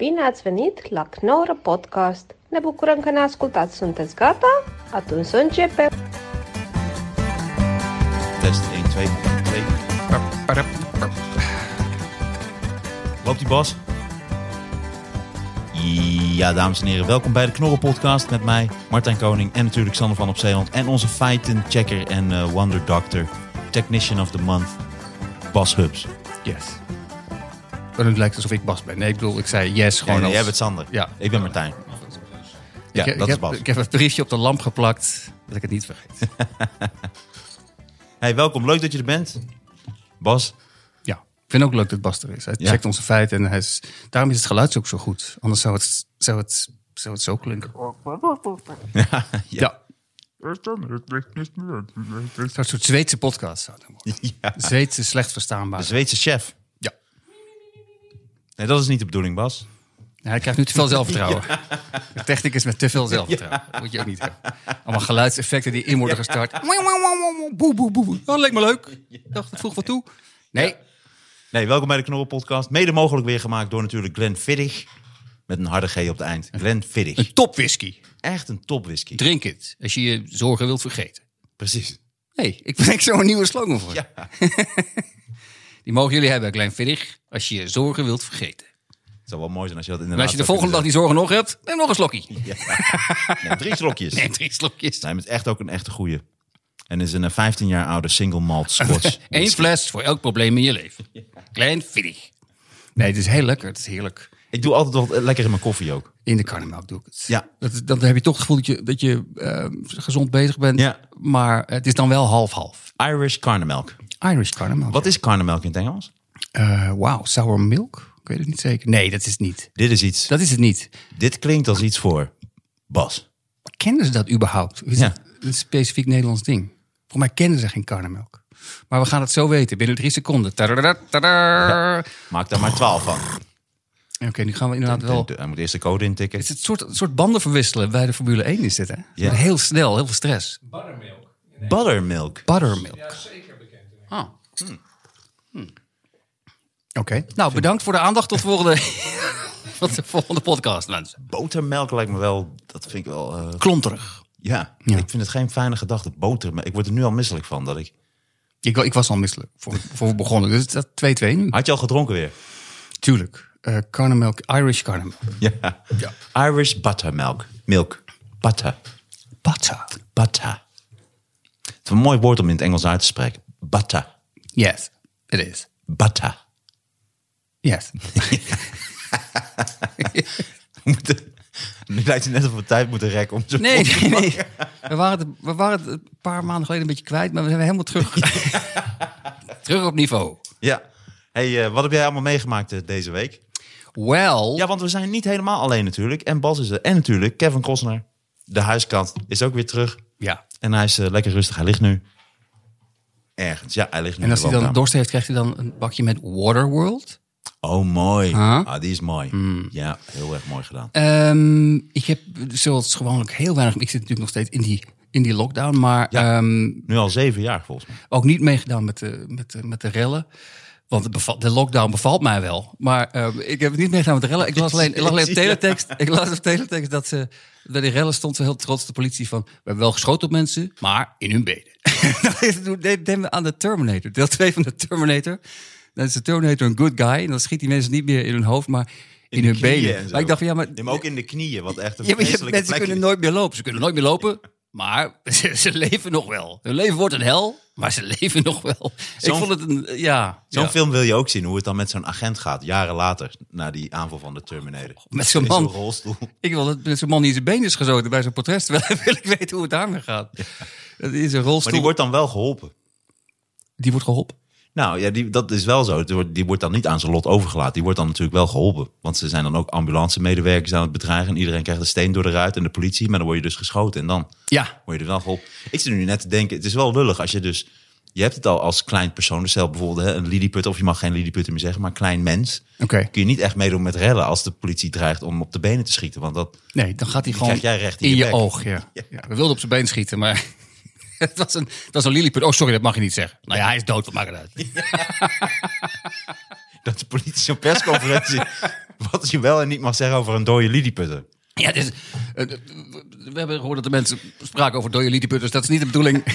Bine ați venit la Knorr Podcast! Ne bucurăm că ne ascultați. Sunteți gata? Atunci să începem! Test 1, 2, 3. Loopt die bas? Ja, dames en heren, welkom bij de Knorren Podcast met mij, Martijn Koning en natuurlijk Sander van op Zeeland. En onze feitenchecker en eh, wonder doctor, technician of the month, Bas Hubs. Yes. Maar het lijkt alsof ik Bas ben. Nee, ik bedoel, ik zei yes Ja, gewoon nee, als... jij bent Sander. Ja. Ik ben Martijn. Ja, ik, dat ik is heb, Bas. Ik heb het briefje op de lamp geplakt, dat ik het niet vergeet. Hey, welkom, leuk dat je er bent. Bas, ja, ik vind ook leuk dat Bas er is. Hij Ja. checkt onze feiten en hij is, daarom is het geluid ook zo goed. Anders zou het, zou het, zou het zo klinken. ja, Ja. Zo'n soort Zweedse podcast zou het worden. ja. Zweedse slecht verstaanbaar. de Zweedse chef. Nee, dat is niet de bedoeling, Bas. Hij krijgt nu te veel zelfvertrouwen. De technicus met te veel zelfvertrouwen. Moet je ook niet hebben. Allemaal geluidseffecten die in worden gestart. Boe, boe, boe. Oh, dat leek me leuk. Ik dacht, het vroeg wat toe. Nee, Nee, welkom bij de Knorren Podcast. Mede mogelijk weer gemaakt door natuurlijk Glenn Fiddig. Met een harde G op het eind. Glenn Fiddig. een top whisky. Echt een top whisky. Drink het als je je zorgen wilt vergeten. Precies. hey, ik bedenk zo een nieuwe slogan voor. Ja. Die mogen jullie hebben, Klein Viddig, als je je zorgen wilt vergeten. Het zou wel mooi zijn als je dat En inderdaad als je de volgende dag die zorgen nog hebt, neem nog een slokje. Ja. Nee, drie slokjes. Neem drie slokjes. Nee, het is echt ook een echte goeie. En is een eh, 15 jaar oude single malt scotch. Eén fles voor elk probleem in je leven. Klein Viddig. Nee, het is heel lekker. Het is heerlijk. Ik doe altijd wel lekker in mijn koffie ook. In de karnemelk doe ik het. Ja. Dat, dan heb je toch het gevoel dat je, dat je eh, gezond bezig bent. Ja. Maar het is dan wel half-half. Irish karnemelk. Irish karnemelk. Wat is karnemelk in het Engels? Eh, Wauw, sour milk? Ik weet het niet zeker. Nee, dat is het niet. Dit is iets. Dat is het niet. Dit klinkt als iets voor Bas. Kennen ze dat überhaupt? Is Ja. het een specifiek Nederlands ding? Voor mij kennen ze geen karnemelk. Maar we gaan het zo weten binnen drie seconden. Tada. Maak daar maar 12 van. Oké, nu gaan we inderdaad wel... Hij moet eerst de code intikken. Het is een soort, soort banden verwisselen bij de Formule 1 is dit, hè? Ja. Heel snel, heel veel stress. Buttermilk. Buttermilk. Ah. Hm. Oké. Nou, bedankt voor de aandacht. Tot volgende, tot de volgende podcast, mensen. Botermelk lijkt me wel... Dat vind ik wel... eh, Klonterig. ja, Ja. ik vind het geen fijne gedachte. Botermelk. Ik word er nu al misselijk van. Dat ik... Ik, ik was al misselijk voor, voor we begonnen. Dus is 2-2 nu. Had je al gedronken weer? Tuurlijk. Eh karnemelk, Irish karnemelk. Ja. Irish buttermelk. Milk. Butter. Butter. Butter. Het is een mooi woord om in het Engels uit te spreken. Butter. Yes, it is. Butter. Yes. We moeten- Nu lijkt het net of we tijd moeten rekken om zo Nee, nee, nee. We waren, het, we waren het een paar maanden geleden een beetje kwijt, maar we zijn helemaal terug. terug op niveau. Ja. Hey, eh, wat heb jij allemaal meegemaakt eh, deze week? Well, Ja, want we zijn niet helemaal alleen natuurlijk. En Bas is er. En natuurlijk Kevin Costner. De huiskant is ook weer terug. ja. En hij is eh, lekker rustig. Hij ligt nu ergens. Ja, hij ligt nu En als hij dan dorst heeft, krijgt hij dan een bakje met Waterworld. Oh, mooi. Hmm. Ah, die is mooi. Ja, heel erg mooi gedaan. Ehm, ik heb zoals gewoonlijk heel weinig. Ik zit natuurlijk nog steeds in die, in die lockdown, maar Ja. ehm, Nu al zeven jaar volgens mij. ook niet meegedaan met de, met de, met de rellen. Want het beval- de lockdown bevalt mij wel. Maar ehm, ik heb niet meegedaan met de rellen. Ik las alleen, ik las alleen op teletext. Ik las op teletext dat ze bij de rellen stond zo heel trots de politie van... We hebben wel geschoten op mensen, maar in hun benen. Dat deed deed me aan de Terminator. Deel 2 van de Terminator. Dan is de Terminator een good guy. En dan schiet die mensen niet meer in hun hoofd, maar in, hun benen. Maar ik dacht van ja, maar... Nee, maar ook in de knieën, wat echt een Ja, mensen kunnen nooit meer lopen. Ze kunnen nooit meer lopen, maar ze, ze leven nog wel. Hun leven wordt een hel, maar ze leven nog wel. Ik Zo'n- vond het een, ja. Zo'n ja. film wil je ook zien, hoe het dan met zo'n agent gaat, jaren later, na die aanval van de Terminator. Met zo'n man. rolstoel. Ik wil dat met zo'n man die in zijn been is gezoten bij zijn portret. Terwijl wil ik weten hoe het daarmee gaat. Dat is een rolstoel. Maar die wordt dan wel geholpen. die wordt geholpen. Nou ja, die, dat is wel zo. Die wordt, die wordt dan niet aan zijn lot overgelaten. Die wordt dan natuurlijk wel geholpen. Want ze zijn dan ook ambulance-medewerkers aan het bedreigen. En iedereen krijgt een steen door de ruit en de politie. Maar dan word je dus geschoten en dan Ja. word je er wel geholpen. Ik zit nu net te denken, het is wel lullig als je dus... Je hebt het al als klein persoon, dus stel bijvoorbeeld hè, een Lilliput... of je mag geen Lilliput meer zeggen, maar een klein mens... Oké. kun je niet echt meedoen met rellen als de politie dreigt om op de benen te schieten. Want dat, Nee, dan gaat hij gewoon krijg jij recht in in je oog. Ja. Ja. We wilden op zijn been schieten, maar het was een, het was een lilliput. Oh, sorry, dat mag je niet zeggen. Nou ja, hij is dood, wat maakt het uit? dat de politie zo'n persconferentie... wat je wel en niet mag zeggen over een dode lilliputter. Ja, dus, we hebben gehoord dat de mensen spraken over dode lilliputters. Dat is niet de bedoeling.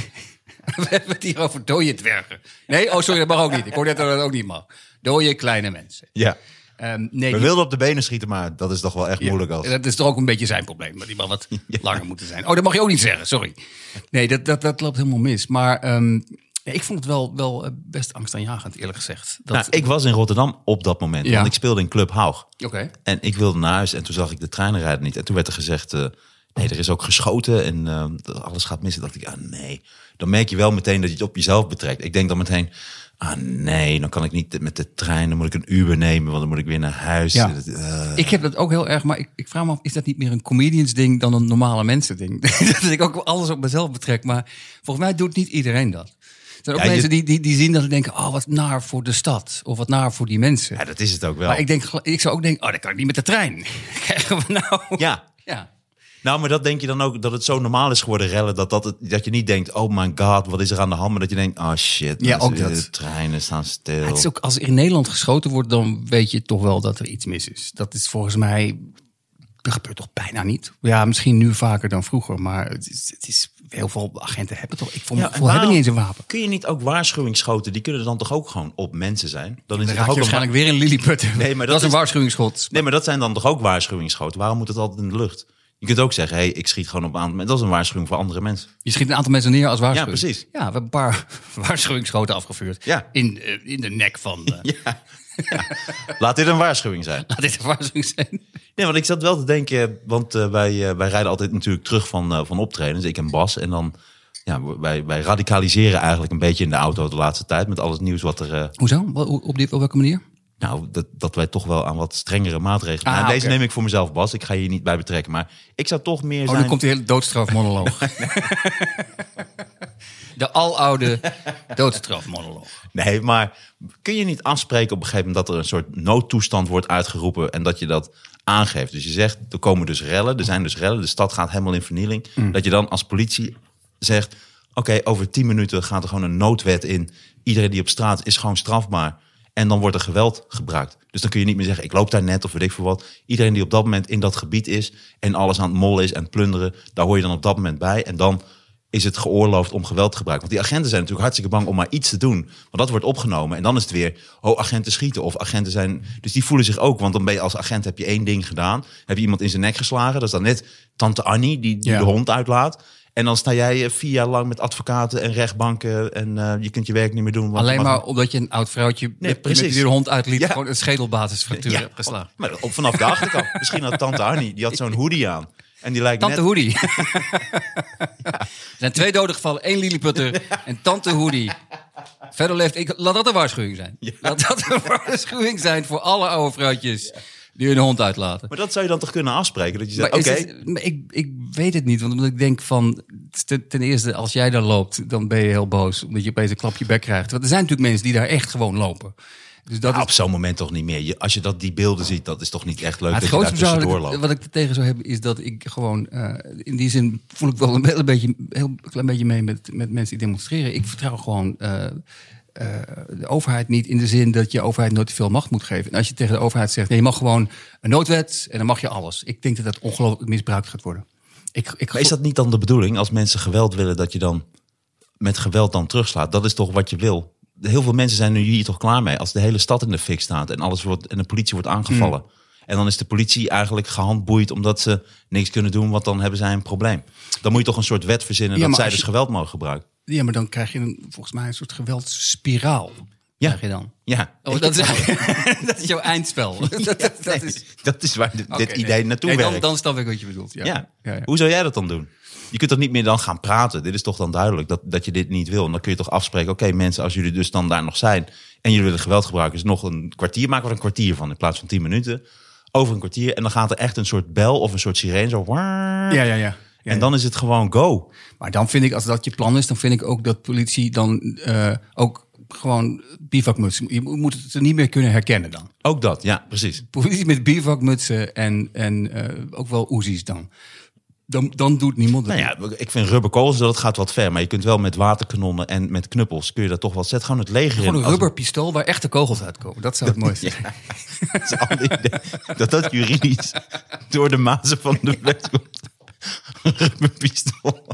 we hebben het hier over dode dwergen. Nee, oh sorry, dat mag ook niet. Ik hoor net dat dat ook niet mag. Dode kleine mensen. Ja. Ehm, nee, We die- wilden op de benen schieten, maar dat is toch wel echt Ja, moeilijk als... Dat is toch ook een beetje zijn probleem. Maar die mag wat langer moeten zijn. Oh, dat mag je ook niet zeggen, sorry. Nee, dat, dat, dat loopt helemaal mis. Maar ehm, ik vond het wel, wel eh, best angstaanjagend, eerlijk gezegd. Dat, Nou, ik was in Rotterdam op dat moment, Ja. want ik speelde in Club Haug. Oké. En ik wilde naar huis en toen zag ik de treinen rijden niet. En toen werd er gezegd, eh, nee, er is ook geschoten en eh, alles gaat mis. En dacht ik, ah nee. Dan merk je wel meteen dat je het op jezelf betrekt. Ik denk dan meteen, ah nee, dan kan ik niet met de trein. Dan moet ik een Uber nemen, want dan moet ik weer naar huis. Ja. Eh, Ik heb dat ook heel erg, maar ik, ik vraag me af, is dat niet meer een comedians ding dan een normale mensen ding? dat ik ook alles op mezelf betrek, maar volgens mij doet niet iedereen dat. Er zijn ook Ja, je- mensen die, die, die zien dat en denken, oh wat naar voor de stad. Of wat naar voor die mensen. ja, dat is het ook wel. Maar ik, denk, ik zou ook denken, oh dat kan ik niet met de trein. Krijgen we nou? Ja, ja. Nou, maar dat denk je dan ook, dat het zo normaal is geworden, rellen. Dat, dat, het, dat je niet denkt, oh my god, wat is er aan de hand? Maar dat je denkt, oh shit, Ja, ook dat. de treinen staan stil. Het is ook, als er in Nederland geschoten wordt, dan weet je toch wel dat er iets mis is. Dat is volgens mij, dat gebeurt toch bijna niet? Ja, misschien nu vaker dan vroeger, maar het is, het is heel veel agenten hebben toch, ik vond Ja, voor hebben niet eens een wapen. Kun je niet ook waarschuwingsschoten? Die kunnen dan toch ook gewoon op mensen zijn? Dan is Dan het raak je waarschijnlijk weer een lilliputter. Nee, maar dat dat is een waarschuwingsschot. Nee, maar dat zijn dan toch ook waarschuwingsschoten? Waarom moet het altijd in de lucht? Je kunt ook zeggen, hey, ik schiet gewoon op aan. Dat is een waarschuwing voor andere mensen. Je schiet een aantal mensen neer als waarschuwing. Ja, precies. Ja, we hebben een paar waarschuwingsschoten afgevuurd. Ja. In, eh, in de nek van... eh, Ja. Ja. Laat dit een waarschuwing zijn. Laat dit een waarschuwing zijn. Nee, want ik zat wel te denken, want eh, wij, wij rijden altijd natuurlijk terug van, van optredens. Ik en Bas. En dan, ja, wij, wij radicaliseren eigenlijk een beetje in de auto de laatste tijd. Met al het nieuws wat er, Hoezo? Op, die, op welke manier? Nou, dat, dat wij toch wel aan wat strengere maatregelen. Ah, nou, deze neem ik voor mezelf, Bas. Ik ga je hier niet bij betrekken. Maar ik zou toch meer Oh, zijn... nu komt die hele doodstrafmonoloog. de aloude doodstrafmonoloog. Nee, maar kun je niet afspreken op een gegeven moment dat er een soort noodtoestand wordt uitgeroepen en dat je dat aangeeft? Dus je zegt, er komen dus rellen, er zijn dus rellen, de stad gaat helemaal in vernieling. Dat je dan als politie zegt, oké, over tien minuten gaat er gewoon een noodwet in. Iedereen die op straat is gewoon strafbaar. En dan wordt er geweld gebruikt. Dus dan kun je niet meer zeggen, ik loop daar net of weet ik veel wat. Iedereen die op dat moment in dat gebied is en alles aan het mollen is en plunderen, daar hoor je dan op dat moment bij. En dan is het geoorloofd om geweld te gebruiken. Want die agenten zijn natuurlijk hartstikke bang om maar iets te doen. Want dat wordt opgenomen. En dan is het weer, oh, agenten schieten. Of agenten zijn... Dus die voelen zich ook, want dan ben je als agent heb je één ding gedaan. Heb je iemand in zijn nek geslagen. Dat is dan net tante Annie die, die Ja. de hond uitlaat. En dan sta jij vier jaar lang met advocaten en rechtbanken. En eh, je kunt je werk niet meer doen. Alleen mag- maar omdat je een oud vrouwtje met, met precies. die de hond uitliet, Ja. gewoon een schedelbasisfractuur Ja, hebt geslagen. Maar op, vanaf de achterkant. Misschien had tante Annie, die had zo'n hoodie aan. En die lijkt Tante net... Hoodie. Er zijn twee doden gevallen, één lilliputter en Tante Hoodie. Verder leeft ik. Laat dat een waarschuwing zijn. Laat dat een waarschuwing zijn voor alle oude vrouwtjes die hun hond uitlaten. Maar dat zou je dan toch kunnen afspreken? Dat je zegt, oké, ik, ik weet het niet, want omdat ik denk van... Ten, eerste, als jij daar loopt, dan ben je heel boos. Omdat je opeens een klapje bek krijgt. Want er zijn natuurlijk mensen die daar echt gewoon lopen. Dus dat Ja, is op zo'n moment toch niet meer. Je, als je dat, die beelden ziet, dat is toch niet echt leuk Maar het dat je daar grootste wat ik, loopt. wat ik er tegen zou hebben, is dat ik gewoon... eh, in die zin voel ik wel een beetje, heel klein beetje mee met, met mensen die demonstreren. Ik vertrouw gewoon eh, eh, de overheid niet in de zin dat je overheid nooit te veel macht moet geven. En als je tegen de overheid zegt, nee, je mag gewoon een noodwet en dan mag je alles. Ik denk dat dat ongelooflijk misbruikt gaat worden. Ik, ik, Maar is dat niet dan de bedoeling? Als mensen geweld willen, dat je dan met geweld dan terugslaat. Dat is toch wat je wil? Heel veel mensen zijn nu hier toch klaar mee. Als de hele stad in de fik staat en, alles wordt, en de politie wordt aangevallen. Hmm. En dan is de politie eigenlijk gehandboeid omdat ze niks kunnen doen. Want dan hebben zij een probleem. Dan moet je toch een soort wet verzinnen Ja, dat zij dus je- geweld mogen gebruiken. Ja, maar dan krijg je een, volgens mij een soort geweldsspiraal. Ja. Krijg je dan. Ja, Oh, dat, is, dat is jouw eindspel. dat, dat, dat nee, is, dat is waar dit, Oké, dit nee. idee naartoe Nee, dan, werkt. dan snap ik wat je bedoelt. Ja. Ja. Ja, ja. Hoe zou jij dat dan doen? Je kunt toch niet meer dan gaan praten? Dit is toch dan duidelijk dat, dat je dit niet wil. En dan kun je toch afspreken, oké mensen, als jullie dus dan daar nog zijn... en jullie willen geweld gebruiken, is nog een kwartier. Maken we er een kwartier van in plaats van tien minuten. Over een kwartier. En dan gaat er echt een soort bel of een soort sirene zo... Ja, ja, ja. Ja, en dan is het gewoon go. Maar dan vind ik, als dat je plan is, dan vind ik ook dat politie dan eh, ook gewoon bivakmutsen. Je moet het niet meer kunnen herkennen dan. Ook dat, ja, precies. Politie met bivakmutsen en, en eh, ook wel oezies dan. Dan, dan doet niemand het. Nou ja, ik vind rubberkogels, dat gaat wat ver. Maar je kunt wel met waterkanonnen en met knuppels, kun je dat toch wel zetten. Gewoon het leger Gewoon een rubberpistool waar echte kogels uitkomen. Dat zou het mooiste zijn. Idee. dat dat juridisch door de mazen van de wet komt. Rubberpistool.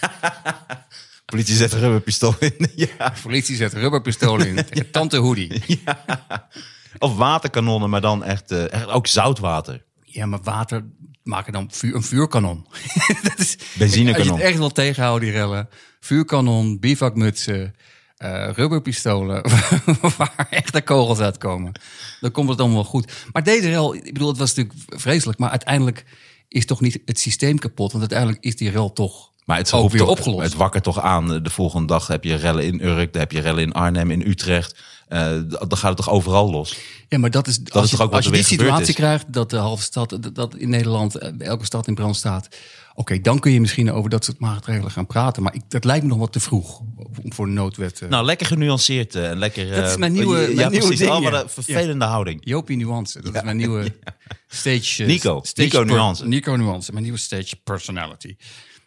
Politie zet rubberpistool in. Ja. Politie zet rubberpistolen in. Tegen Tante Hoodie. Of waterkanonnen, maar dan echt, eh, echt ook zoutwater. Ja, maar water maken dan vuur, een vuurkanon. dat is, Benzinekanon. Als je het echt wil tegenhouden, die rellen. Vuurkanon, bivakmutsen, eh, rubberpistolen. waar echte kogels uitkomen. Dan komt het allemaal wel goed. Maar deze rel, ik bedoel, het was natuurlijk vreselijk. Maar uiteindelijk is toch niet het systeem kapot. Want uiteindelijk is die rel toch Maar het ook weer toch, opgelost. Het wakker toch aan. De volgende dag heb je rellen in Urk, dan heb je rellen in Arnhem, in Utrecht. Eh, dan gaat het toch overal los. Ja, maar dat is, is als je, toch ook wat als je die situatie is? krijgt dat de halve stad, dat- dat in Nederland, eh, elke stad in brand staat. Oké, dan kun je misschien over dat soort maatregelen gaan praten. Maar ik, dat lijkt me nog wat te vroeg om voor een noodwet. eh. Nou, lekker genuanceerd en lekker... Dat is eh, mijn nieuwe- ja, mijn ja, nieuwe precies. ding, Allemaal een vervelende houding. Jopie Nuance, dat is mijn nieuwe stage... Nico. stage Nico per- Nuance. Nico Nuance, mijn nieuwe stage personality.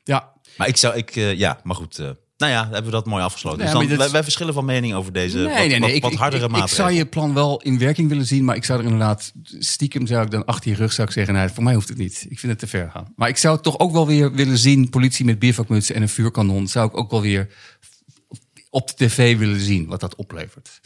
Ja, Maar ik zou, ik, ja, maar goed. Nou ja, hebben we dat mooi afgesloten. Dus dan, wij, wij verschillen van mening over deze nee, wat, nee, nee. wat, ik, wat ik- hardere ik, ik, maatregelen. zou je plan wel in werking willen zien, maar ik zou er inderdaad stiekem zou ik dan achter je rug zou ik zeggen, nee, voor mij hoeft het niet. Ik vind het te ver gaan. Maar ik zou het toch ook wel weer willen zien, politie met biervakmutsen en een vuurkanon, zou ik ook wel weer op de tv willen zien wat dat oplevert.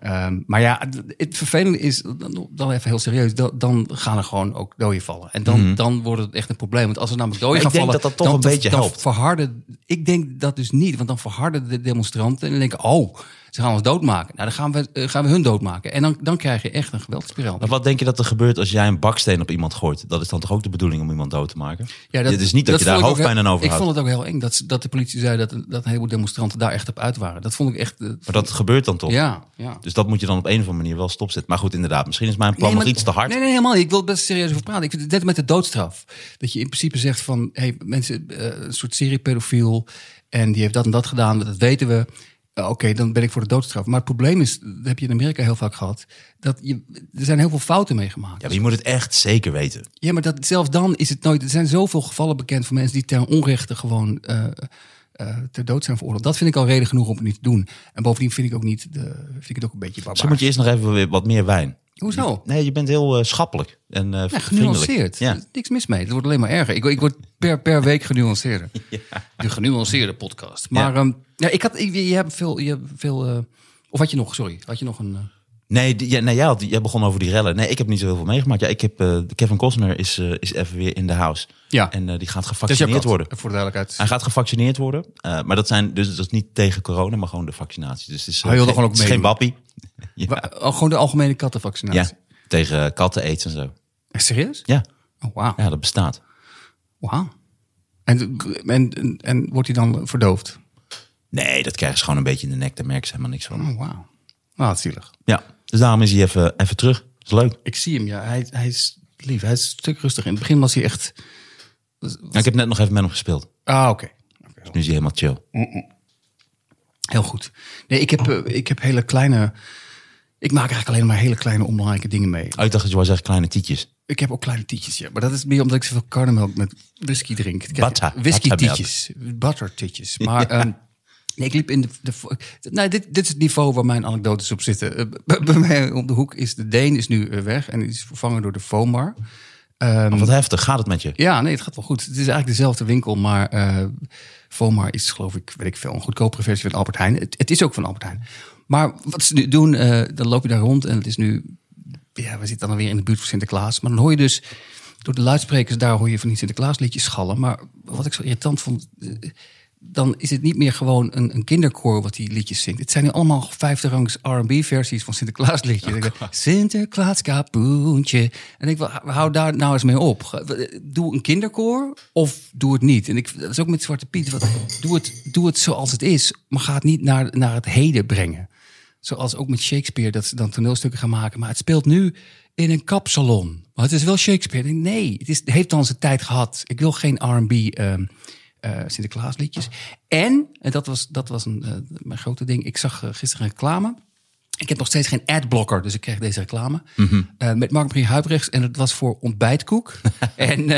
Ehm, maar ja, het- het vervelende is, dan, dan even heel serieus, dan, dan gaan er gewoon ook doden vallen. En dan, dan wordt het echt een probleem. Want als er namelijk doden Mhm. Gaan vallen... dat dat toch dan, een beetje helpt. Verharden, ik denk dat dus niet, want dan verharden de demonstranten en dan denken, oh, ze gaan ons doodmaken. Nou, dan gaan we, eh, gaan we hun doodmaken. En dan, dan krijg je echt een geweldspiraal. Maar wat denk je dat er gebeurt als jij een baksteen op iemand gooit? Dat is dan toch ook de bedoeling om iemand dood te maken? Ja, Dit is niet dat, je daar hoofdpijn aan overhoudt. Ik vond het ook heel eng dat, dat de politie zei dat, dat een heleboel demonstranten daar echt op uit waren. Dat vond ik echt... eh, Maar dat gebeurt dan toch? ja, ja. Dus dat moet je dan op een of andere manier wel stopzetten. Maar goed, inderdaad, misschien is mijn plan nog maar- iets te hard. Nee, nee, helemaal niet. Ik wil best serieus over praten. Ik vind het net met de doodstraf. Dat je in principe zegt van, hey, mensen, eh, een soort seriepedofiel en die heeft dat en dat gedaan, dat weten we. Oké, dan ben ik voor de doodstraf. Maar het probleem is, dat heb je in Amerika heel vaak gehad, dat je, er zijn heel veel fouten meegemaakt. Ja, maar je moet het echt zeker weten. Ja, maar dat, zelfs dan is het nooit. Er zijn zoveel gevallen bekend van mensen die ten onrechte gewoon eh, eh, ter dood zijn veroordeeld. Dat vind ik al reden genoeg om het niet te doen. En bovendien vind ik ook niet. De, vind ik het ook een beetje barbaars. Misschien moet je eerst nog even wat meer wijn. Hoezo? Nee, je bent heel eh, schappelijk en eh Ja, genuanceerd. Ja. Niks mis mee. Het wordt alleen maar erger. Ik, ik word per, per week genuanceerder. De genuanceerde podcast. Maar ja. ja, ik had, ik- je hebt veel, je hebt veel eh, of had je nog, sorry, had je nog een... Nee, ja, nee jij, had, jij begon over die rellen. Nee, ik heb niet zo heel veel meegemaakt. Ja, ik heb, Kevin Costner is, is even weer in de house. Ja. En die gaat jouw gevaccineerd worden. Voor de duidelijkheid. Hij gaat gevaccineerd worden. Maar dat zijn dus dat is niet tegen corona, maar gewoon de vaccinatie. Dus het is, Hij wilde gewoon ook het is geen meedoen. Wappie. Ja, Wa- oh, gewoon de algemene kattenvaccinatie. ja, tegen katten aids en zo. Echt serieus? Ja, Oh, wauw. ja dat bestaat. Wauw. En, en, en, en wordt hij dan verdoofd? Nee, dat krijgen ze gewoon een beetje in de nek. Daar merken ze helemaal niks van. Oh, wauw. Nou, wat zielig. Ja, dus daarom is hij even, even terug. Dat is leuk. Ik zie hem, ja. Hij, hij is lief. Hij is een stuk rustig. In het begin was hij echt... Ja, ik heb net nog even met hem gespeeld. Ah, oké. Oké, Nu is hij helemaal chill. Heel goed. Nee, ik heb, eh, ik heb hele kleine... Ik maak eigenlijk alleen maar hele kleine onbelangrijke dingen mee. Oh, ik dacht dat je wou zeggen kleine tietjes. Ik heb ook kleine tietjes, ja. Maar dat is meer omdat ik zoveel karnemelk met whisky drink. Kijk, Butter. Whisky tietjes. Butter tietjes. Maar ehm, nee, ik liep in de... de nee, dit, dit is het niveau waar mijn anekdotes op zitten. Eh, bij mij om de hoek is de Deen is nu eh, weg. En is vervangen door de Fomar. Ehm, Maar wat heftig, gaat het met je? ja, nee, het gaat wel goed. Het is eigenlijk dezelfde winkel, maar eh Fomar is geloof ik, weet ik veel, een goedkopere versie van Albert Heijn. Het, het is ook van Albert Heijn. Maar wat ze nu doen, eh, dan loop je daar rond en het is nu, ja, we zitten dan weer in de buurt van Sinterklaas. Maar dan hoor je dus, door de luidsprekers daar hoor je van die Sinterklaasliedjes schallen. Maar wat ik zo irritant vond, eh, dan is het niet meer gewoon een, een kinderkoor wat die liedjes zingt. Het zijn nu allemaal vijfde rangs R&B versies van Sinterklaasliedjes. Denk, Sinterklaas kapoentje. En ik hou daar nou eens mee op. Doe een kinderkoor of doe het niet. En ik, dat is ook met Zwarte Piet. Wat, doe, het, doe het zoals het is, maar ga het niet naar, naar het heden brengen. Zoals ook met Shakespeare, dat ze dan toneelstukken gaan maken. Maar het speelt nu in een kapsalon. Maar het is wel Shakespeare. Nee, het, is, het heeft dan zijn tijd gehad. Ik wil geen R&B ehm eh, Sinterklaasliedjes. En, en dat was, dat was een, eh, mijn grote ding. Ik zag eh, gisteren een reclame. Ik heb nog steeds geen adblocker, dus ik kreeg deze reclame. Mhm. Eh, met Mark-Marie Huibrechts. En het was voor ontbijtkoek. en,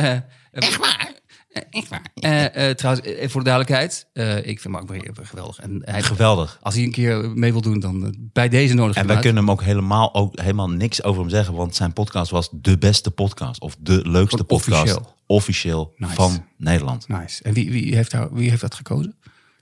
Echt waar? Eh, echt waar. Eh, eh, trouwens, voor de duidelijkheid, eh, ik vind Mark geweldig. En hij, Geweldig. als hij een keer mee wil doen, dan bij deze nodig. En wij kunnen hem ook helemaal, ook helemaal niks over hem zeggen, want zijn podcast was de beste podcast of de leukste podcast officieel. officieel Nice. van Nederland. Nice. En wie, wie, heeft daar, wie heeft dat gekozen?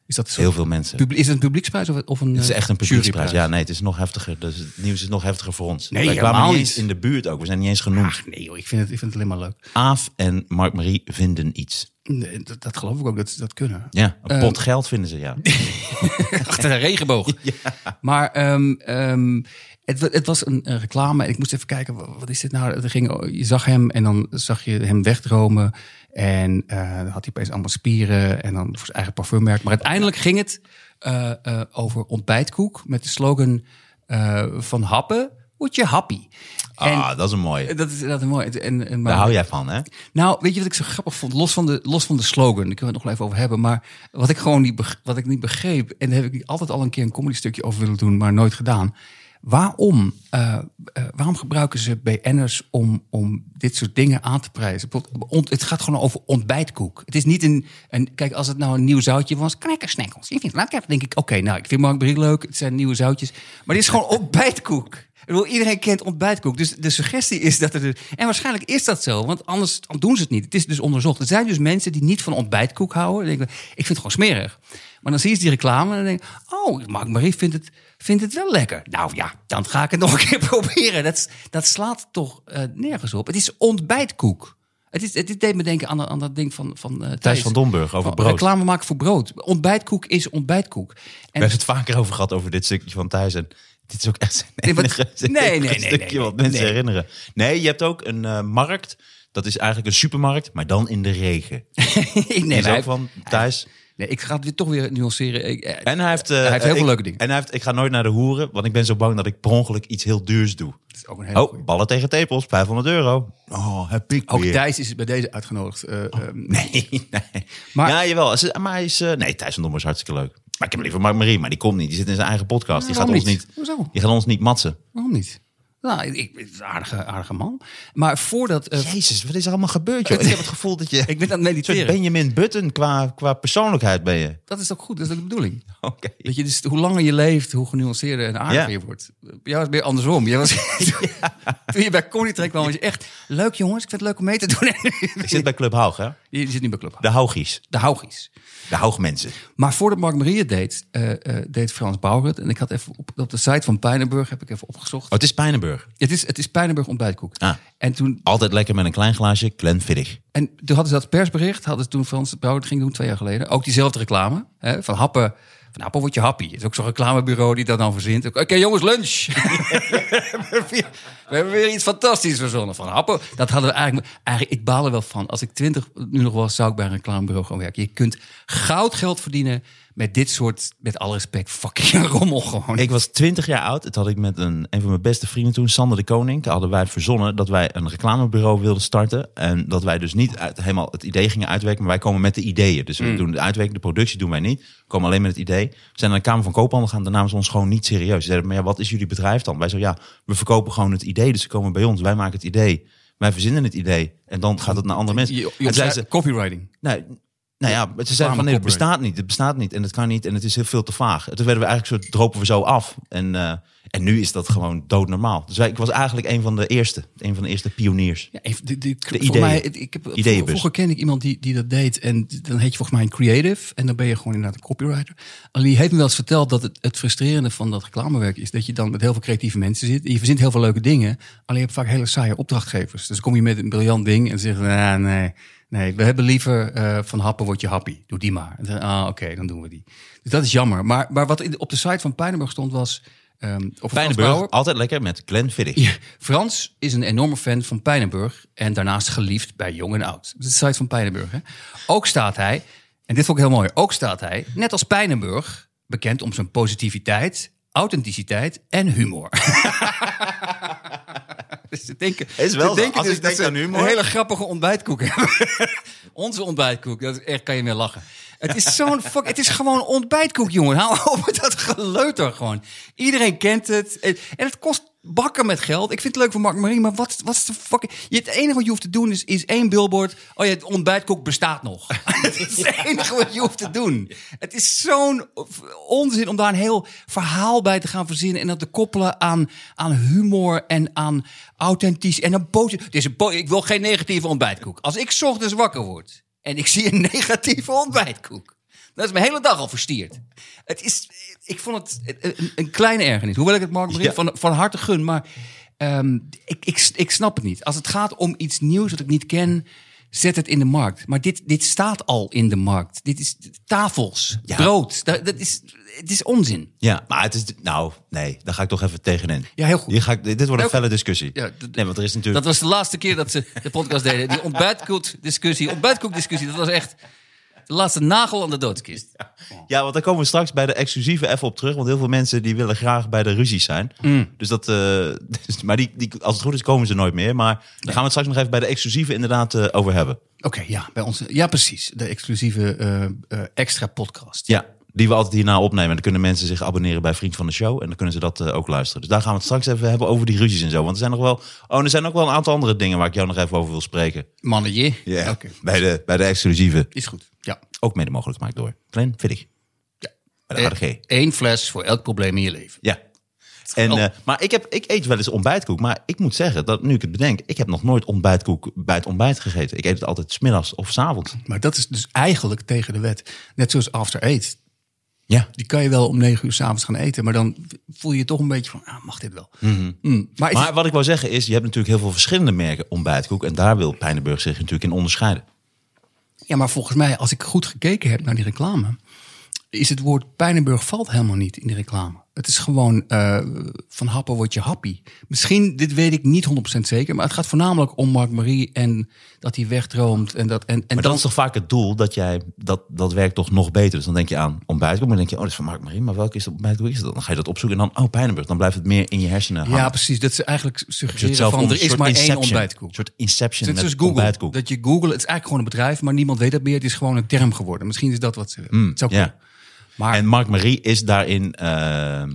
Is dat? Heel veel mensen. Is het een publieksprijs of, of een Het is eh, echt een publieksprijs. Ja, nee, het is nog heftiger. Dus het nieuws is nog heftiger voor ons. Nee, Wij kwamen niet eens in de buurt ook. We zijn niet eens genoemd. Ach, nee joh, ik vind, het, ik vind het alleen maar leuk. Aaf en Mark-Marie vinden iets. Nee, dat, dat geloof ik ook, dat ze dat kunnen. Ja, een Eh, pot geld vinden ze, ja. Achter een regenboog. Maar ehm, ehm, het, wa- het was een, een reclame. En ik moest even kijken, wa- wat is dit nou? Er ging, je zag hem en dan zag je hem wegdromen. En eh, dan had hij opeens allemaal spieren. En dan voor zijn eigen parfummerk. Maar uiteindelijk ging het eh, eh, over ontbijtkoek. Met de slogan van happen, word je happy. Ah, dat is een mooie. Dat is dat is mooi. En, en, maar, Daar hou jij van, hè? nou, weet je wat ik zo grappig vond? Los van de, los van de slogan, daar kunnen we het nog wel even over hebben. Maar wat ik gewoon niet, wat ik niet begreep, en daar heb ik altijd al een keer een comedy stukje over willen doen, maar nooit gedaan. Waarom, eh, eh, waarom gebruiken ze BN'ers om, om dit soort dingen aan te prijzen? Het gaat gewoon over ontbijtkoek. Het is niet een, een kijk, als het nou een nieuw zoutje was, knekkersnekkels. Je vindt, laat ik denk ik, oké, nou, ik vind Mark Brie leuk, het zijn nieuwe zoutjes. Maar dit is gewoon ontbijtkoek. Ik iedereen kent ontbijtkoek. Dus de suggestie is dat er... En waarschijnlijk is dat zo, want anders doen ze het niet. Het is dus onderzocht. Er zijn dus mensen die niet van ontbijtkoek houden. Ik vind het gewoon smerig. Maar dan zie je die reclame en dan denk ik... Oh, Mark Marie vindt het, vindt het wel lekker. Nou ja, dan ga ik het nog een keer proberen. Dat, dat slaat toch eh, nergens op. Het is ontbijtkoek. Het, is, het deed me denken aan, aan dat ding van, van eh, Thijs. van Domburg over Van brood. Reclame maken voor brood. Ontbijtkoek is ontbijtkoek. We En hebben het vaker over gehad over dit stukje van thuis. En dit is ook echt zijn Nee, enige, nee, nee, nee, stukje nee, wat mensen nee. herinneren. Nee, je hebt ook een eh, markt. Dat is eigenlijk een supermarkt, maar dan in de regen. neem is ook van thuis. Nee, ik ga het weer toch weer nuanceren. Ik, eh, En hij heeft, eh, Hij heeft heel veel ik- leuke dingen. En hij heeft, ik ga nooit naar de hoeren, want ik ben zo bang dat ik per ongeluk iets heel duurs doe. dat is ook een hele Oh, ballen tegen tepels, 500 euro. Oh, heb ik Ook weer. Thijs is bij deze uitgenodigd. Eh, ehm, Nee, nee. Maar- ja, jawel. Maar hij is... eh, nee, Thijs van Dommer is hartstikke leuk. Maar ik heb liever Mark Marie, maar die komt niet. Die zit in zijn eigen podcast. Die gaat waarom ons niet? niet... Hoezo? Die gaat ons niet matsen. Waarom niet? Nou, ik, is een aardige, aardige man. Maar voordat... eh, Jezus, wat is er allemaal gebeurd, joh? Ik heb het gevoel dat je... ik ben aan het mediteren. Benjamin Button qua, qua persoonlijkheid ben je. Dat is ook goed, dat is ook de bedoeling. Oké. Dat je dus, hoe langer je leeft, hoe genuanceerder en aardiger Ja. je wordt. Bij jou is meer andersom. Jij was, Toen je bij Connie Trek kwam, was je echt... Leuk jongens, ik vind het leuk om mee te doen. Ik zit bij Club Haug, hè? je zit niet bij Club. De Haugies. De Haugies. De Haugmensen. Maar voordat Mark Marie het deed, eh, eh, deed Frans Bauer het. En ik had even op, op de site van Pijnenburg heb ik even opgezocht. Oh, het is Pijnenburg. Het is, het is Pijnenburg ontbijtkoek. Ah. En toen Altijd lekker met een klein glaasje Glenfiddich. En toen hadden ze dat persbericht, hadden ze toen Frans het ging doen twee jaar geleden. Ook diezelfde reclame. Hè, van happen, van happen word je happy. Het is ook zo'n reclamebureau die dat dan verzint. Oké jongens, lunch. we, hebben weer, iets fantastisch verzonnen. Van happen, dat hadden we eigenlijk... eigenlijk ik baal er wel van. Als ik twintig nu nog was, zou ik bij een reclamebureau gaan werken. Je kunt goud geld verdienen met dit soort, met alle respect, fucking rommel gewoon. Ik was 20 jaar oud. Het had ik met een, een van mijn beste vrienden toen, Sander de Koning. Toen hadden wij verzonnen dat wij een reclamebureau wilden starten. En dat wij dus niet uit, helemaal het idee gingen uitwerken, maar wij komen met de ideeën. Dus we doen de uitwerking, de productie doen wij niet. We komen alleen met het idee. We zijn naar de Kamer van Koophandel gaan. Daarna namen ze ons gewoon niet serieus. Ze zeiden, maar ja, wat is jullie bedrijf dan? Wij zo, ja, we verkopen gewoon het idee. Dus ze komen bij ons. Wij maken het idee. Wij verzinnen het idee. En dan gaat het naar andere mensen. Je, je zeiden ze, copywriting. Nee, nou ja, ze zeiden van nee, het bestaat niet. Het bestaat niet en het kan niet en het is heel veel te vaag. En toen werden we eigenlijk zo, dropen we zo af. En, eh, en nu is dat gewoon doodnormaal. Dus wij, ik was eigenlijk een van de eerste. Een van de eerste pioniers. Ja, even, ideeën. mij, ik heb, Ideeënbus. Vroeger kende ik iemand die, die dat deed. En dan heet je volgens mij een creative. En dan ben je gewoon inderdaad een copywriter. Alleen die heeft me wel eens verteld dat het, het frustrerende van dat reclamewerk is... dat je dan met heel veel creatieve mensen zit. En je verzint heel veel leuke dingen. Alleen je hebt vaak hele saaie opdrachtgevers. Dus dan kom je met een briljant ding en zeggen... Ah, nee, nee, we hebben liever eh, van happen word je happy. Doe die maar. Ah, oké, dan doen we die. Dus dat is jammer. Maar, maar wat op de site van Pijnenburg stond was... over Frans Pijnenburg, altijd lekker met Glenn Fiddich. Ja, Frans is een enorme fan van Pijnenburg en daarnaast geliefd bij jong en oud. Dat is de site van Pijnenburg. Hè? Ook staat hij, en dit vond ik heel mooi, ook staat hij, net als Pijnenburg, bekend om zijn positiviteit, authenticiteit en humor. dus ze denken, Is wel ze zo. Als ik dat denk ze aan humor. Een hele grappige ontbijtkoek hebben. Onze ontbijtkoek, dat is echt, kan je meer lachen. Het is zo'n fuck, het is gewoon ontbijtkoek, jongen. Hou op met dat geleuter gewoon. Iedereen kent het. En het kost bakken met geld. Ik vind het leuk voor Mark Marie, maar wat, wat is de fucking... Je, het enige wat je hoeft te doen is, is één billboard. Oh ja, het ontbijtkoek bestaat nog. Het is het enige wat je hoeft te doen. Het is zo'n onzin om daar een heel verhaal bij te gaan verzinnen... en dat te koppelen aan, aan humor en aan authentisch... en een po- ik wil geen negatieve ontbijtkoek. Als ik 's ochtends wakker word en ik zie een negatieve ontbijtkoek... dan is mijn hele dag al verstierd. Het is, ik vond het een, een kleine ergernis. Hoewel ik het Mark Marie Ja. van, van harte gun. Maar ehm, ik, ik, ik snap het niet. Als het gaat om iets nieuws dat ik niet ken, zet het in de markt. Maar dit, dit staat al in de markt. Dit is tafels, Ja. brood. Dat, dat is, het is onzin. Ja, maar het is... Nou, nee, daar ga ik toch even tegenin. Ja, heel goed. Hier ga ik, dit wordt een felle discussie. Ja, nee, want er is natuurlijk... Dat was de laatste keer dat ze de podcast deden. Die ontbijtkoek-discussie. Ontbijtkoek-discussie, dat was echt de laatste nagel aan de doodskist. Ja, want daar komen we straks bij de exclusieve even op terug. Want heel veel mensen die willen graag bij de ruzies zijn. Mm. Dus dat, eh, dus- maar die, die, als het goed is, komen ze nooit meer. Maar daar gaan we het straks nog even bij de exclusieve inderdaad eh, over hebben. Oké, ja, bij ons. Ja, precies. De exclusieve eh, extra podcast. Ja, die we altijd hierna opnemen. En dan kunnen mensen zich abonneren bij Vriend van de Show. En dan kunnen ze dat eh, ook luisteren. Dus daar gaan we het straks even hebben over die ruzies en zo. Want er zijn nog wel. Oh, er zijn ook wel een aantal andere dingen waar ik jou nog even over wil spreken. Mannetje. Ja, Oké, bij, de, bij de exclusieve. is goed. Ja. Ook mede mogelijk gemaakt door Glenn Viddig. ja. Bij de. Eén fles voor elk probleem in je leven. Ja. En, Oh. eh, maar ik, heb, ik eet wel eens ontbijtkoek. Maar ik moet zeggen, dat nu ik het bedenk, ik heb nog nooit ontbijtkoek bij het ontbijt gegeten. Ik eet het altijd smiddags of s avonds. Maar dat is dus eigenlijk tegen de wet. Net zoals After Eight. Ja. Die kan je wel om negen uur s'avonds gaan eten. Maar dan voel je je toch een beetje van, ah, mag dit wel? Mm. Maar, is- wat ik wou zeggen is, je hebt natuurlijk heel veel verschillende merken ontbijtkoek. En daar wil Pijnenburg zich natuurlijk in onderscheiden. ja, maar volgens mij, als ik goed gekeken heb naar die reclame... is het woord Pijnenburg valt helemaal niet in die reclame. Het is gewoon eh, van happen word je happy. Misschien, dit weet ik niet 100% zeker... maar het gaat voornamelijk om Mark Marie en dat hij wegdroomt. En dat, en, en Maar dan, dat is toch vaak het doel dat jij, dat, dat werkt toch nog beter. Dus dan denk je aan ontbijtkoek, maar dan denk je, oh, dat is van Mark Marie, maar welke is dat ontbijtkoek? Is dat? Dan ga je dat opzoeken en dan, oh, Pijnenburg. Dan blijft het meer in je hersenen hangen. Ja, precies. Dat ze eigenlijk suggereren van, er is maar één inception. ontbijtkoek. Een soort inception Net met Google. ontbijtkoek. Dat je Google, het is eigenlijk gewoon een bedrijf, maar niemand weet dat meer. Het is gewoon een term geworden. Misschien is dat wat ze willen. Het zou Mm. Maar En Mark Marie is daarin, eh, eh,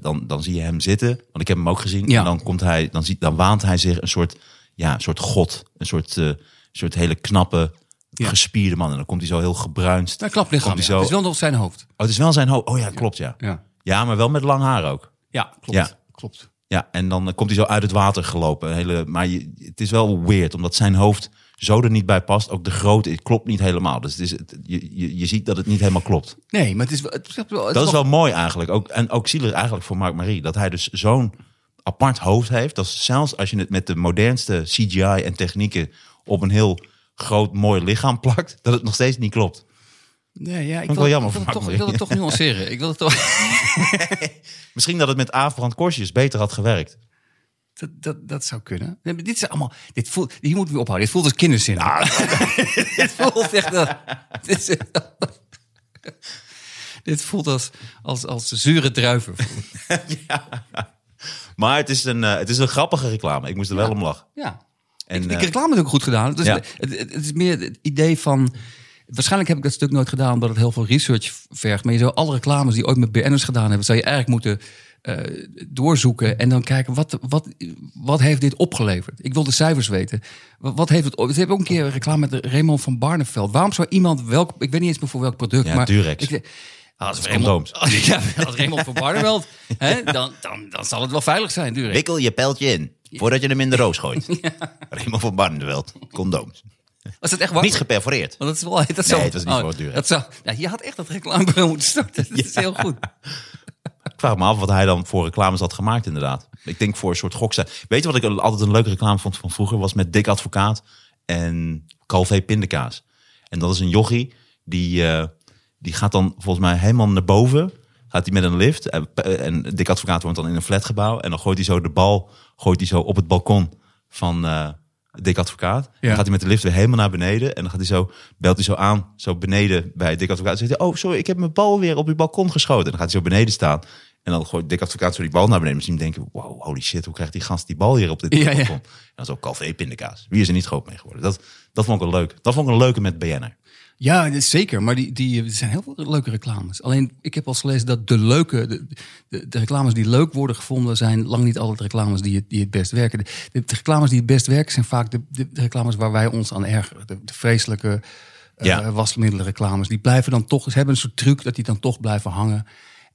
dan, dan zie je hem zitten. Want ik heb hem ook gezien. Ja. En dan, komt hij, dan, ziet, dan waant hij zich een soort, ja, een soort god. Een soort, eh, soort hele knappe, Ja. gespierde man. En dan komt hij zo heel gebruinst. dat klopt. Komt Ja. hij zo, Het is wel nog zijn hoofd. Oh, het is wel zijn hoofd. Oh ja, klopt ja. Ja, Ja, maar wel met lang haar ook. ja klopt. Ja. klopt. Ja, en dan komt hij zo uit het water gelopen. Hele, maar je, het is wel weird, omdat zijn hoofd zo er niet bij past. Ook de grootte, het klopt niet helemaal. Dus het is, het, je, je, je ziet dat het niet helemaal klopt. Nee, maar het is. Het, is wel- Dat is wel mooi eigenlijk. Ook, en ook zielig eigenlijk voor Mark Marie. Dat hij dus zo'n apart hoofd heeft. Dat zelfs als je het met de modernste CGI en technieken op een heel groot mooi lichaam plakt, dat het nog steeds niet klopt. Nee, ja, ik wil, wel jammer ik wil, toch, ik wil het toch nuanceren. Ik wil het toch... Misschien dat het met Aafbrand Korsjes beter had gewerkt. Dat, dat, dat zou kunnen. Nee, dit is allemaal... Dit voelt, hier moeten we ophouden. Dit voelt als kinderzin. dit voelt echt... dat- dit, is, dit voelt als, als, als zure druiven. Maar het is een, eh, het is een grappige reclame. Ik moest er wel om lachen. Ja. En, ik, eh, ik reclame is ook goed gedaan. Dus Ja. het, het, het is meer het idee van... Waarschijnlijk heb ik dat stuk nooit gedaan omdat het heel veel research vergt. Maar je zou alle reclames die ooit met BN'ers gedaan hebben... zou je eigenlijk moeten eh, doorzoeken en dan kijken... Wat, wat, wat heeft dit opgeleverd? Ik wil de cijfers weten. Wat, wat heeft het... op- hebben ook een keer een reclame met Raymond van Barneveld. Waarom zou iemand welk... Ik weet niet eens meer voor welk product. Ja, maar Durex. Ik, als. Raymond, ja, als Raymond van Barneveld, hè, dan, dan, dan zal het wel veilig zijn, Durex. Wikkel je pijltje in, voordat je hem in de roos gooit. Raymond van Barneveld, condooms. Was het echt waar? Niet geperforeerd. Want dat is wel. Dat zou, het was niet voor Durex. Dat zou, ja, je had echt dat reclamebureau moeten starten. Dat is heel goed. Ik vraag me af wat hij dan voor reclames had gemaakt inderdaad. Ik denk voor een soort gokse. Weet je wat ik altijd een leuke reclame vond van vroeger? Was met Dick Advocaat en Calvé Pindakaas. En dat is een jochie die, eh, die gaat dan volgens mij helemaal naar boven. Gaat hij met een lift. En, en Dick Advocaat woont dan in een flatgebouw. En dan gooit hij zo de bal gooit hij zo op het balkon van eh Dick Advocaat. Dan gaat hij met de lift weer helemaal naar beneden. En dan gaat hij zo, belt hij zo aan, zo beneden bij Dick Advocaat. Dan zegt hij, oh sorry, ik heb mijn bal weer op uw balkon geschoten. En dan gaat hij zo beneden staan. En dan gooit Dick Advocaat zo die bal naar beneden. Misschien denken, wow, holy shit, hoe krijgt die gast die bal hier op dit Ja, ja. balkon? En dan zo Calvé pindakaas. Wie is er niet groot mee geworden? Dat, dat vond ik wel leuk. Dat vond ik een leuke met BN'er. Ja, zeker. Maar die, die, er zijn heel veel leuke reclames. Alleen, ik heb al gelezen dat de leuke, de, de, de reclames die leuk worden gevonden, zijn lang niet altijd reclames die het, die het best werken. De, de reclames die het best werken zijn vaak de, de, reclames waar wij ons aan ergeren. De, de vreselijke eh Ja. wasmiddelenreclames. Die blijven dan toch, ze hebben een soort truc dat die dan toch blijven hangen.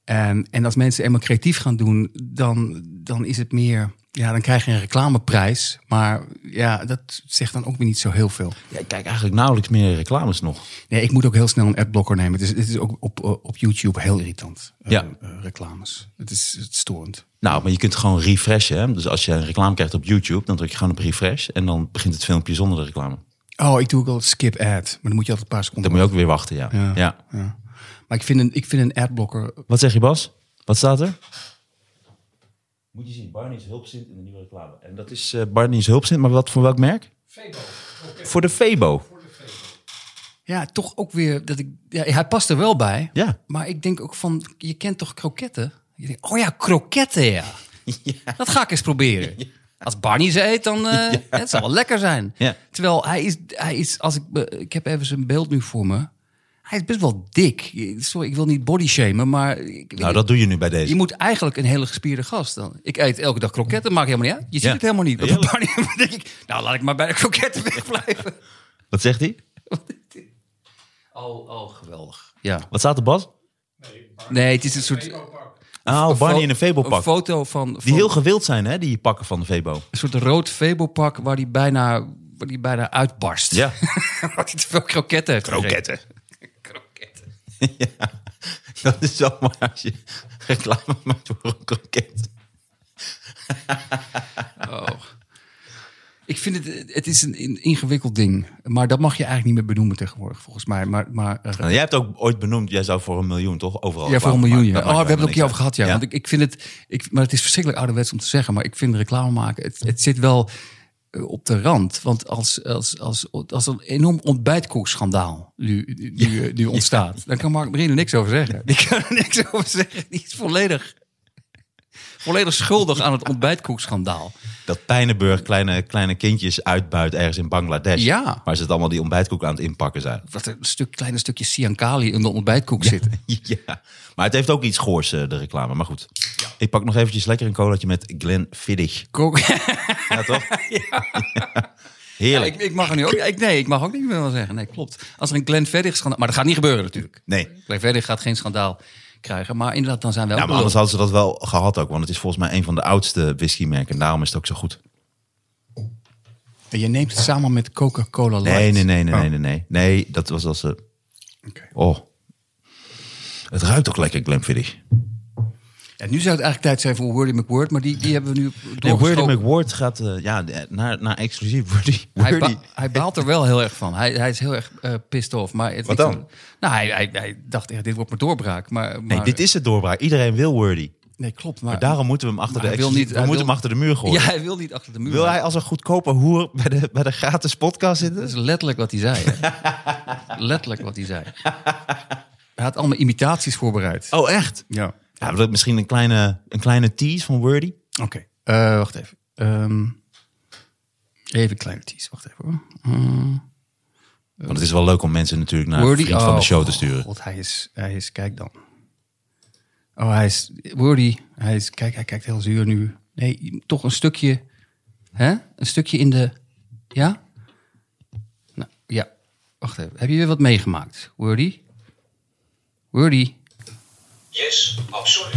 En, en als mensen eenmaal creatief gaan doen, dan, dan is het meer. Ja, dan krijg je een reclameprijs. Maar ja, dat zegt dan ook weer niet zo heel veel. Ja, ik kijk eigenlijk nauwelijks meer reclames nog. Nee, ik moet ook heel snel een adblocker nemen. Het is, het is ook op, eh, op YouTube heel irritant. eh, Ja. eh, reclames. Het is, het is storend. Nou, maar je kunt gewoon refreshen. Hè? Dus als je een reclame krijgt op YouTube, dan druk je gewoon op refresh. En dan begint het filmpje zonder de reclame. Oh, ik doe ook al skip ad. Maar dan moet je altijd een paar seconden. Dan moet je ook weer wachten, ja. Ja. ja. Ja. Maar ik vind een, ik vind een adblocker. Wat zeg je, Bas? Wat staat er? Moet je zien, Barney is hulpzint in de nieuwe reclame. En dat is eh Barney is hulpzint, maar wat voor welk merk? Voor de Febo. Ja, toch ook weer dat ik. Ja, hij past er wel bij. Ja. Maar ik denk ook van, je kent toch kroketten? Je denkt, oh ja, kroketten, ja. Dat ga ik eens proberen. Als Barney ze eet, dan eh, het zal wel lekker zijn. Ja. Terwijl hij is, hij is, als ik, be- ik heb even zijn beeld nu voor me. Hij is best wel dik. Sorry, ik wil niet body shamen, maar ik, Nou, dat doe je nu bij deze. je moet eigenlijk een hele gespierde gast dan. Ik eet elke dag kroketten, maakt helemaal niet uit. Je ziet Ja. het helemaal niet. Denk ik, nou laat ik maar bij de kroketten wegblijven. Wat zegt hij? Oh, oh, geweldig. Ja. Wat staat er, Bas? Nee, het is een soort... Oh, Barney in een Een Febo-pak. foto van, Die van heel gewild zijn, hè, die pakken van de Febo. een soort rood Febo-pak waar die bijna, waar die bijna uitbarst. Ja. waar hij te veel kroketten heeft Kroketten. Kroketten. Dat is zo mooi als je reclame maakt voor een kroket. Oh. Ik vind het, het is een in- ingewikkeld ding. Maar dat mag je eigenlijk niet meer benoemen tegenwoordig, volgens mij. Maar, maar eh, Nou, jij hebt ook ooit benoemd, jij zou voor een miljoen toch overal Ja, voor een miljoen. Ja. Oh, we hebben het ook hier over gehad, ja. uit. Want ik, ik vind het, ik, maar het is verschrikkelijk ouderwets om te zeggen. Maar ik vind reclame maken, het, het zit wel op de rand. Want als, als, als, als een enorm ontbijtkoekschandaal nu, nu, eh, nu ontstaat, dan kan Mark Marine er niks over zeggen. Die kan er niks over zeggen. Die is volledig, volledig schuldig aan het ontbijtkoekschandaal. Dat Pijnenburg kleine, kleine kindjes uitbuit ergens in Bangladesh. Ja. Waar ze het allemaal die ontbijtkoek aan het inpakken zijn. Dat er een stuk, kleine stukje Siankali in de ontbijtkoek zitten. Ja, maar het heeft ook iets goors, eh, de reclame. Maar goed, ik pak nog eventjes lekker een colaatje met Glen Fiddich. Kook. Ja, toch? Heerlijk. ik, ik mag er nu ook. Ik, nee, ik mag ook niet meer wel zeggen. Nee, klopt. Als er een Glenn Verdig schandaal. Maar dat gaat niet gebeuren natuurlijk. Nee. Glenn Verdig gaat geen schandaal krijgen. Maar inderdaad, dan zijn wij Ja, maar anders hadden ze dat wel gehad ook. Want het is volgens mij een van de oudste whiskymerken. En daarom is het ook zo goed. En Je neemt het samen met Coca-Cola Light. Nee, nee, nee, nee, Oh, nee, nee, nee. Nee, dat was als ze... oké. Oh. Het ruikt ook lekker, Glenfiddich. Ja, nu zou het eigenlijk tijd zijn voor Wordy McWord. Maar die, die hebben we nu Nee. Wordy McWord gaat eh, ja, naar, naar exclusief. Wordy, Hij, ba- hij baalt er wel heel erg van. Hij, hij is heel erg eh pissed off. Maar het Wat dan? nou, hij, hij, hij dacht, ja, dit wordt mijn doorbraak. Maar, Nee, maar- dit is het doorbraak. Iedereen wil Wordy. Nee, klopt. Maar, Maar daarom moeten we hem achter, de, wil niet- we moeten wil- hem achter de muur gooien. Ja, hij wil niet achter de muur. Wil hij als een goedkope hoer bij de, bij de gratis podcast zitten? Dat is letterlijk wat hij zei. letterlijk wat hij zei. Hij had allemaal imitaties voorbereid. Oh, echt? Ja. Ja, misschien een kleine, een kleine tease van Wordy? Oké. Eh, wacht even. Ehm, even een kleine tease. Wacht even hoor. Ehm, Want het is wel leuk om mensen natuurlijk naar Wordy- vriend van de oh, show te sturen. God, hij is, hij is, kijk dan. Oh, hij is, Wordy, hij is, kijk, hij kijkt heel zuur nu. Nee, toch een stukje, hè? Een stukje in de, ja? Nou, ja. Wacht even. Heb je weer wat meegemaakt, Wordy? Wordy? Yes, absoluut.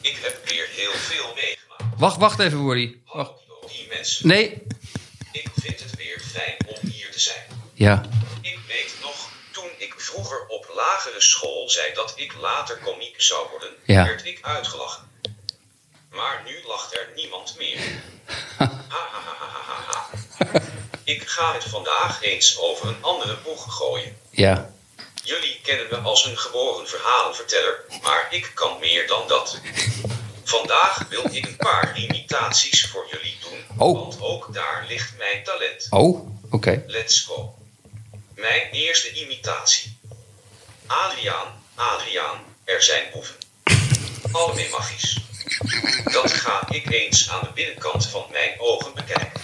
Ik heb weer heel veel meegemaakt. Wacht, wacht even, Wordy. Wacht. Die mensen. Nee. Ik vind het weer fijn om hier te zijn. Ja. Ik weet nog, toen ik vroeger op lagere school zei dat ik later komiek zou worden, Ja. werd ik uitgelachen. Maar nu lacht er niemand meer. Ha, ha, ha. Ik ga het vandaag eens over een andere boeg gooien. Ja. Jullie kennen me als een geboren verhalenverteller, maar ik kan meer dan dat. Vandaag wil ik een paar imitaties voor jullie doen, Oh. want ook daar ligt mijn talent. Oh, oké. Let's go. Mijn eerste imitatie. Adriaan, Adriaan, er zijn boeven. Allemaal magisch. Dat ga ik eens aan de binnenkant van mijn ogen bekijken.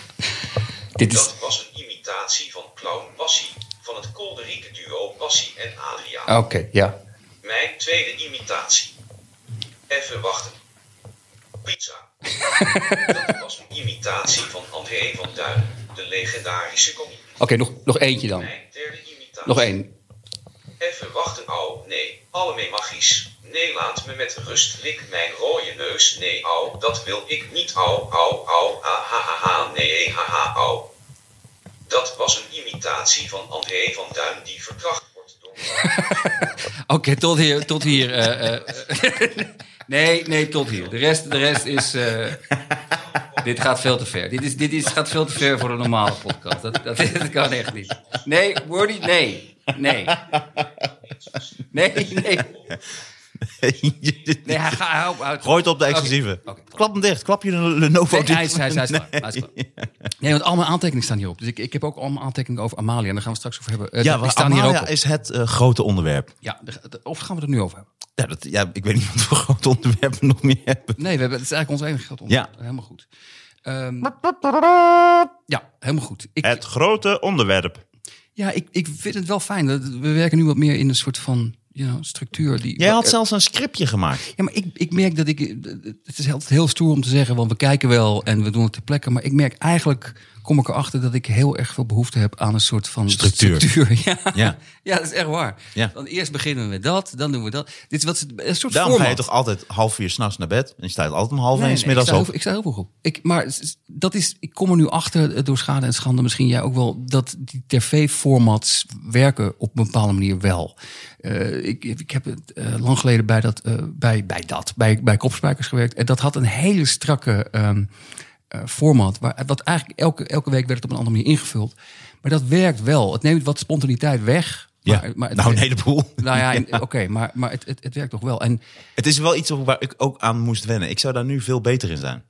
Dit is, Dat was een imitatie van clown Bassie van het kolderieke duo Bassie en Adriaan. Oké, ja. Mijn tweede imitatie. Even wachten. Pizza. Dat was een imitatie van André van Duin, de legendarische komiek. Oké, nog, nog eentje dan. Mijn derde imitatie. Nog één. Even wachten, au, nee, allemaal magisch. Nee, laat me met rust, lik mijn rode neus. Nee, au, dat wil ik niet, au, au, au, ha, ha, ha, ha, nee, ha, ha, au. Dat was een imitatie van André van Duin die verkracht wordt door... Oké, tot hier. Tot hier eh, eh, nee, nee, tot hier. De rest, de rest is... eh, dit gaat veel te ver. Dit, is, dit is, gaat veel te ver voor een normale podcast. Dat, dat, dat kan echt niet. Nee, Wordy, nee. Nee. Nee, nee. Nee, hij gaat... Hij, hij, Gooi het op de exclusieve. Klap hem dicht. Klap je een Lenovo Nee, dicht. hij is, hij is, hij is klaar. Hij is klaar. Nee, want al mijn aantekeningen staan hierop. Dus ik, ik heb ook allemaal aantekeningen over Amalia. En daar gaan we straks over hebben. Eh, Ja, hier ook Amalia op. is het eh, grote onderwerp. Ja, de- de- of gaan we het er nu over hebben? Ja, dat, ja, ik weet niet wat voor grote onderwerpen nog meer hebben. Nee, we hebben, het is eigenlijk ons enige groot onderwerp. Ja. Helemaal goed. Ehm, ja, helemaal goed. Ik, Het grote onderwerp. ja, ik, ik vind het wel fijn. dat We werken nu wat meer in een soort van structuur. Die, Jij had zelfs een scriptje gemaakt. Ja, maar ik, ik merk dat ik. Het is altijd heel stoer om te zeggen, want we kijken wel en we doen het ter plekke. Maar ik merk eigenlijk, kom ik erachter dat ik heel erg veel behoefte heb aan een soort van Structuur. Ja. Ja. ja, dat is echt waar. Ja. Dan eerst beginnen we met dat, dan doen we dat. Dit is wat een soort Daarom ga je toch altijd half vier s'nachts naar bed. En je staat altijd om half Nee, één nee, smiddags ik, sta op. heel, ik sta heel vroeg op. Ik, maar dat is, ik kom er nu achter eh, door schade en schande, misschien jij ook wel, dat die tv-formats werken op een bepaalde manier wel. Eh, ik, ik heb het eh, lang geleden bij dat, bij, bij dat, bij, bij Kopspijkers gewerkt. En dat had een hele strakke ehm, eh, format. Waar, wat eigenlijk elke, elke week werd het op een andere manier ingevuld. Maar dat werkt wel. Het neemt wat spontaniteit weg. Ja, Maar, maar het, nou een heleboel. Nou ja, oké, maar, maar het, het, het werkt toch wel. En Het is wel iets waar ik ook aan moest wennen. Ik zou daar nu veel beter in zijn.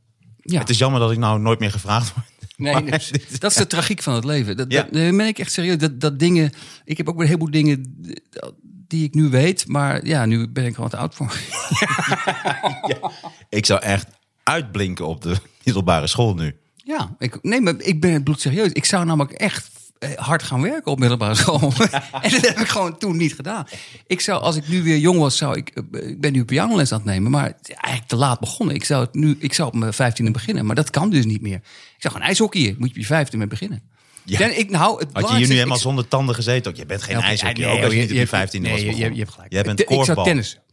ja. Het is jammer dat ik nou nooit meer gevraagd word. Nee, Maar nee, dit is- dat is de tragiek van het leven. Dat, Ja. dat, ben ik echt serieus. Dat, dat dingen. Ik heb ook weer een heleboel dingen die ik nu weet, maar ja, nu ben ik gewoon te oud voor. Ik zou echt uitblinken op de middelbare school nu. Ja, ik, nee, maar ik ben het bloedserieus. Ik zou namelijk echt eh, hard gaan werken op middelbare school. en dat heb ik gewoon toen niet gedaan. Ik zou, als ik nu weer jong was, zou ik, eh, ik ben nu pianoles aan het nemen, maar eigenlijk te laat begonnen. Ik zou het nu, ik zou op mijn vijftiende beginnen, maar dat kan dus niet meer. Ik zou gewoon ijshockeyen, moet je op je vijftiende mee beginnen. Ja. Ja. ik, nou, het Had je hier nu helemaal zonder tanden gezeten? Ook, je bent geen nee, ook als je je- hebt- vijftiende nee, was je- je, begonnen. je hebt gelijk. Jij bent Ik- Ik zou korfbal.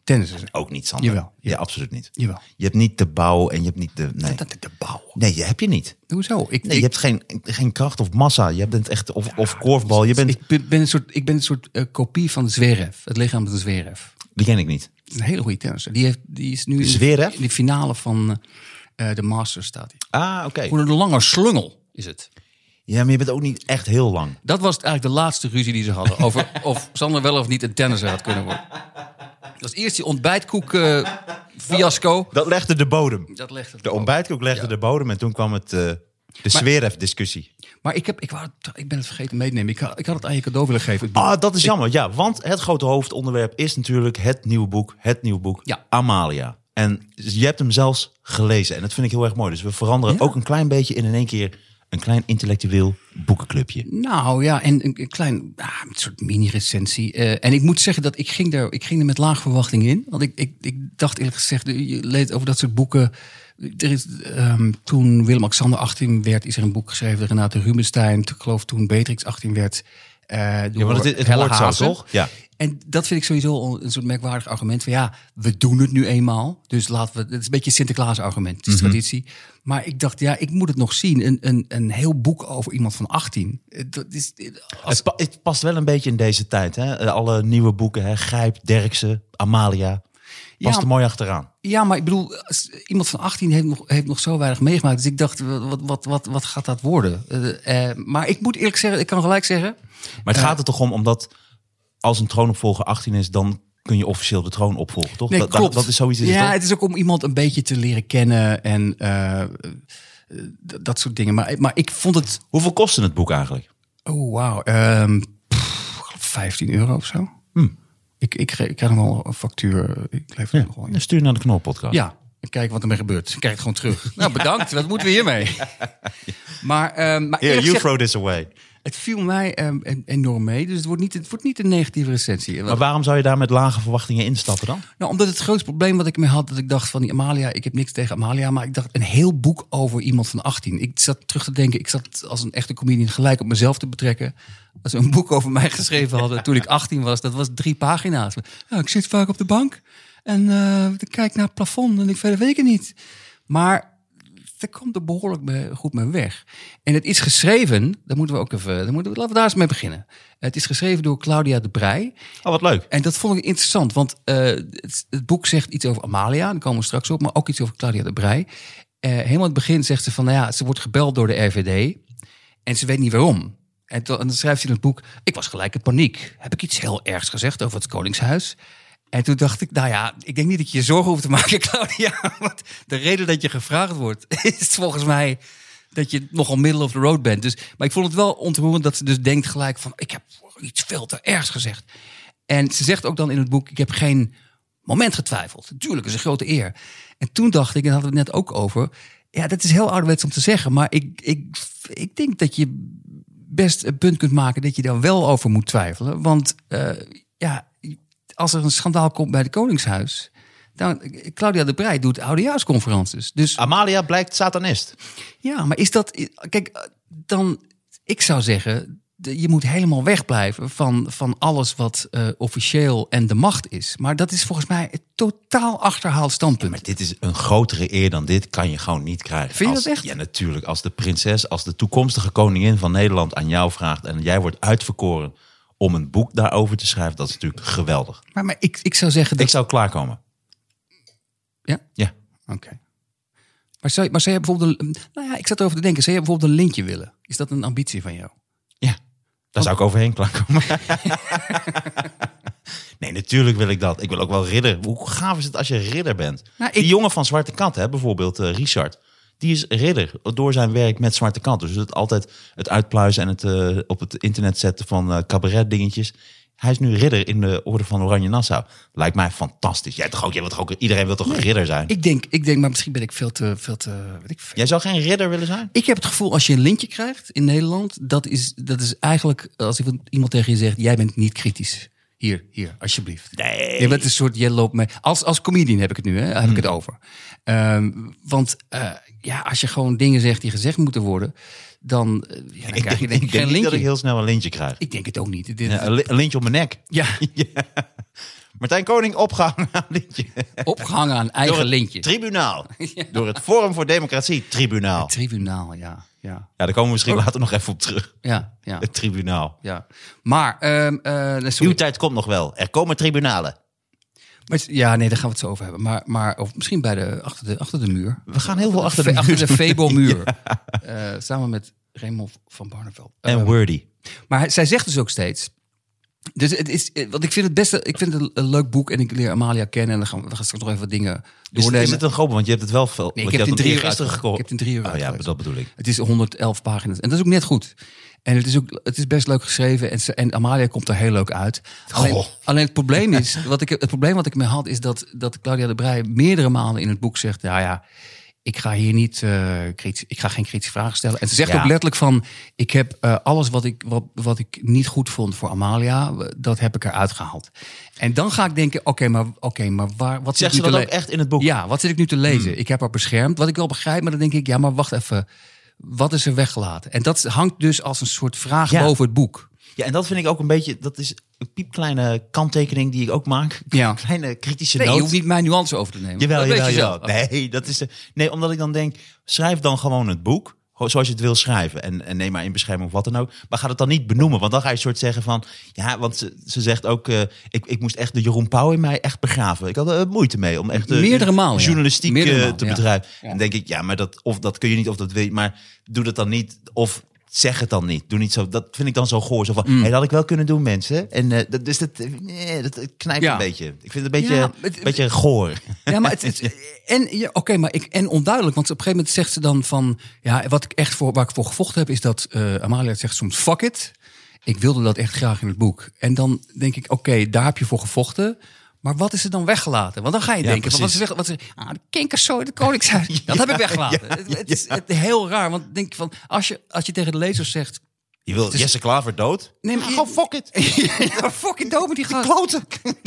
Tennissen. Tennissen. Ook niet, Sander. Jawel, Ja, absoluut niet. Jawel. Je hebt niet de bouw en je hebt niet de... Nee, Dat de bouw. nee je heb je niet. Hoezo? Ik, Nee, je hebt geen, geen kracht of massa. Je bent echt... Of, of korfbal. Je bent... ik ben, een soort, ik ben een soort eh, kopie van Zverev. Het lichaam van Zverev. Die ken ik niet. Is een hele goede tennisser. Die, heeft, die is nu in de, Zverev? in de finale van eh, de Masters staat hij. Ah, oké. Gewoon een lange slungel is het. Ja, maar je bent ook niet echt heel lang. Dat was eigenlijk de laatste ruzie die ze hadden. Over of Sander wel of niet een tennisser had kunnen worden. Dat was eerst die ontbijtkoek eh, fiasco. Dat legde de bodem. Dat legde De wel. ontbijtkoek legde de bodem en toen kwam het... eh, de Zverev-discussie. Maar ik, heb, ik, wou ik ben het vergeten mee te nemen. Ik had, ik had het aan je cadeau willen geven. Ah, dat is jammer. Ja, want het grote hoofdonderwerp is natuurlijk het nieuwe boek. Het nieuwe boek. Ja. Amalia. En je hebt hem zelfs gelezen. En dat vind ik heel erg mooi. Dus we veranderen Ja. ook een klein beetje in in één keer een klein intellectueel boekenclubje. Nou ja, en een, klein ah, een soort mini-recensie. Eh, en ik moet zeggen dat ik ging, er, ik ging er met laag verwachting in. Want ik, ik, ik dacht eerlijk gezegd, je leest over dat soort boeken. Er is, ehm, toen Willem-Alexander 18 werd, is er een boek geschreven. Renate Rubenstein, ik geloof toen Beatrix 18 werd. eh door Ja, want het, het hoort zo, toch? Ja. En dat vind ik sowieso een soort merkwaardig argument. Van ja, we doen het nu eenmaal. Dus laten we. Het is een beetje Sinterklaas argument. Het is Mhm. traditie. Maar ik dacht, ja, ik moet het nog zien. Een, een, een heel boek over iemand van 18. Eh, Dat is, als, Het, pa- het past wel een beetje in deze tijd. Hè? Eh, Alle nieuwe boeken. Hè? Grijp, Derksen, Amalia. Past Ja. er mooi achteraan. ja, maar ik bedoel, iemand van 18 heeft nog, heeft nog zo weinig meegemaakt. Dus ik dacht, wat, wat, wat, wat gaat dat worden? Eh, eh, maar ik moet eerlijk zeggen, ik kan gelijk zeggen. Maar het gaat er toch om, omdat als een troonopvolger 18 is, dan kun je officieel de troon opvolgen, toch? Nee, dat, klopt. Dat, is zoiets. Is ja, het is ook om iemand een beetje te leren kennen en eh, dat soort dingen. Maar, maar ik vond het Hoeveel kostte het boek eigenlijk? Oh, wauw. Ehm, ik geloof 15 euro of zo. Ik, ik, krijg- ik krijg nog wel een factuur. Ik leef nog wel in. Dan stuur naar de Knol-podcast. Ja, en kijk wat ermee gebeurt. Ik krijg het gewoon terug. nou, bedankt. Wat moeten we hiermee? Maar, ehm, maar Here, eerlijk you gezegd- throw this away. Het viel mij ehm, en- enorm mee. Dus het wordt niet, het wordt niet een negatieve recensie. Maar waarom zou je daar met lage verwachtingen instappen dan? Nou, omdat het grootste probleem wat ik mee had, dat ik dacht van die Amalia, ik heb niks tegen Amalia, maar ik dacht een heel boek over iemand van 18. Ik zat terug te denken, ik zat als een echte comedian gelijk op mezelf te betrekken. Als ze een boek over mij geschreven hadden toen ik 18 was, dat was drie pagina's. Ja, ik zit vaak op de bank en eh, ik kijk naar het plafond en ik verder weet ik het niet. Maar daar komt er behoorlijk mee- goed mee weg. En het is geschreven, daar moeten we ook even, daar moeten we, laten we daar eens mee beginnen. Het is geschreven door Claudia de Brij. Oh, wat leuk. En dat vond ik interessant, want eh, het, het boek zegt iets over Amalia, daar komen we straks op, maar ook iets over Claudia de Brij. Eh, helemaal in het begin zegt ze van, nou ja, ze wordt gebeld door de RVD en ze weet niet waarom. En, to- en dan schrijft ze in het boek, ik was gelijk in paniek. Heb ik iets heel ergs gezegd over het Koningshuis? En toen dacht ik, nou ja, ik denk niet dat je je zorgen hoeft te maken, Claudia. Want de reden dat je gevraagd wordt, is volgens mij dat je nogal middle of the road bent. Dus, maar ik vond het wel ontroerend dat ze dus denkt gelijk van, ik heb iets veel te ergs gezegd. En ze zegt ook dan in het boek, ik heb geen moment getwijfeld. Natuurlijk is een grote eer. En toen dacht ik, en hadden we het net ook over, ja, dat is heel ouderwets om te zeggen, maar ik, ik, ik denk dat je best een punt kunt maken dat je daar wel over moet twijfelen. Want eh, ja, als er een schandaal komt bij het Koningshuis, dan Claudia de Breij doet oudejaarsconferences. Dus Amalia blijkt satanist. ja, maar is dat. Kijk, dan. Ik zou zeggen. Je moet helemaal wegblijven van, van alles wat eh, officieel en de macht is. Maar dat is volgens mij een totaal achterhaald standpunt. Maar dit is een grotere eer dan dit kan je gewoon niet krijgen. Vind je Als- dat echt? Ja, natuurlijk. Als de prinses, als de toekomstige koningin van Nederland aan jou vraagt... en jij wordt uitverkoren om een boek daarover te schrijven... dat is natuurlijk geweldig. Maar, maar ik, ik zou zeggen dat. Ik zou klaarkomen. Ja? Ja. Oké. Maar, zou, maar zou je bijvoorbeeld. Een, nou ja, ik zat erover te denken. Zou je bijvoorbeeld een lintje willen? Is dat een ambitie van jou? Ja, daar zou ik overheen klaarkomen. nee, natuurlijk wil ik dat. Ik wil ook wel ridder. Hoe gaaf is het als je ridder bent? Nou, ik- Die jongen van Zwarte Kat, hè, bijvoorbeeld eh, Richard... die is ridder door zijn werk met Zwarte Kat. Dus het altijd het uitpluizen en het eh, op het internet zetten van eh cabaret dingetjes. Hij is nu ridder in de Orde van Oranje Nassau. Lijkt mij fantastisch. Jij, toch ook, jij wilt toch ook, iedereen wil toch een ridder zijn? Ik denk, ik denk, maar misschien ben ik veel te. Veel te weet ik, veel. Jij zou geen ridder willen zijn? Ik heb het gevoel, als je een lintje krijgt in Nederland, dat is, dat is eigenlijk als iemand tegen je zegt: jij bent niet kritisch. Hier, hier, alsjeblieft. Nee. Je bent een soort, jij loopt mee. Als, als comedian heb ik het nu, hè, heb Hmm. ik het over. Ehm, want eh, ja, als je gewoon dingen zegt die gezegd moeten worden, dan, eh, ja, dan Ik krijg je denk, denk ik denk geen lintje. dat ik heel snel een lintje krijg. Ik denk het ook niet. Dit, Ja, een li- een lintje op mijn nek. ja, Martijn Koning opgehangen aan lintje. opgehangen aan eigen het lintje. Tribunaal. Door het Forum voor Democratie Tribunaal. Tribunaal, ja. Ja, Ja, daar komen we misschien later nog even op terug. ja, ja. Het tribunaal. ja. Maar, sorry. Uw tijd komt nog wel. Er komen tribunalen. Maar, ja, nee, daar gaan we het zo over hebben. Maar, maar of misschien bij de, achter, de, achter de muur. We gaan heel veel achter de achter muur de Febo-muur. Eh, samen met Raymond van Barneveld. En Eh, Wordy. maar hij- zij zegt dus ook steeds. Dus het is, eh, want ik vind het beste, ik vind het een, leuk boek en ik leer Amalia kennen en dan gaan we, we gaan straks nog even wat dingen Is, doornemen. is het een groot? Want je hebt het wel veel. Nee, ik heb in drie uur gisteren gekocht. ik heb het in drie uur Oh ja, dat bedoel ik. Het is 111 pagina's. En dat is ook net goed. En het is ook het is best leuk geschreven. En, en Amalia komt er heel leuk uit. Alleen, Goh. alleen het probleem is, wat ik, het probleem wat ik mee had, is dat, dat Claudia de Brij meerdere malen in het boek zegt: Ja, ja, ik ga hier niet eh, kritisch, ik ga geen kritische vragen stellen. En ze zegt Ja. ook letterlijk van: Ik heb eh, alles wat ik, wat, wat ik niet goed vond voor Amalia, dat heb ik eruit gehaald. En dan ga ik denken: Oké, maar, oké, maar waar, wat Zegt zit ze nu dat te ook echt in het boek? Hmm. ja, wat zit ik nu te lezen? Ik heb haar beschermd, wat ik wel begrijp, maar dan denk ik, ja, maar wacht even. Wat is er weggelaten? En dat hangt dus als een soort vraag Ja. boven het boek. Ja, en dat vind ik ook een beetje. Dat is een piepkleine kanttekening die ik ook maak. Ja. Een kleine kritische Nee, noot. je hoeft niet mijn nuance over te nemen. Jawel, dat jawel. Nee, dat is, eh, nee, omdat ik dan denk, schrijf dan gewoon het boek. Zoals je het wil schrijven. En, en neem maar in bescherming of wat dan ook. Maar ga het dan niet benoemen. Want dan ga je een soort zeggen van... Ja, want ze, ze zegt ook... eh, ik, ik moest echt de Jeroen Pauw in mij echt begraven. Ik had er moeite mee om echt... eh, Meerdere malen, ja. Journalistiek Meerdere eh, te bedrijven. Ja. En denk ik, ja, maar dat, of dat kun je niet of dat weet. Maar doe dat dan niet. Of zeg het dan niet. Doe niet zo. Dat vind ik dan zo goor. Zo van, Mm. hey, dat had ik wel kunnen doen, mensen. En eh, dat, dus dat, eh, nee, dat knijpt Ja. een beetje. Ik vind het een beetje, Ja, het- een beetje goor. Ja, maar het. En, ja, oké, maar ik, en onduidelijk. Want op een gegeven moment zegt ze dan van. Ja, wat ik echt voor, waar ik voor gevochten heb, is dat eh, Amalia zegt soms: fuck it. Ik wilde dat echt graag in het boek. En dan denk ik: oké, daar heb je voor gevochten. Maar wat is er dan weggelaten? Want dan ga je Ja, denken: van, wat zeggen, wat ze, ah, de kinkerzooi, de koningshuis. dat heb ik weggelaten. het, het is het, heel raar. Want denk je van, als je, als je tegen de lezers zegt: Je wil Jesse Klaver dood? Nee, maar- gewoon fuck it. ja, fucking dood met die gast. Kloten.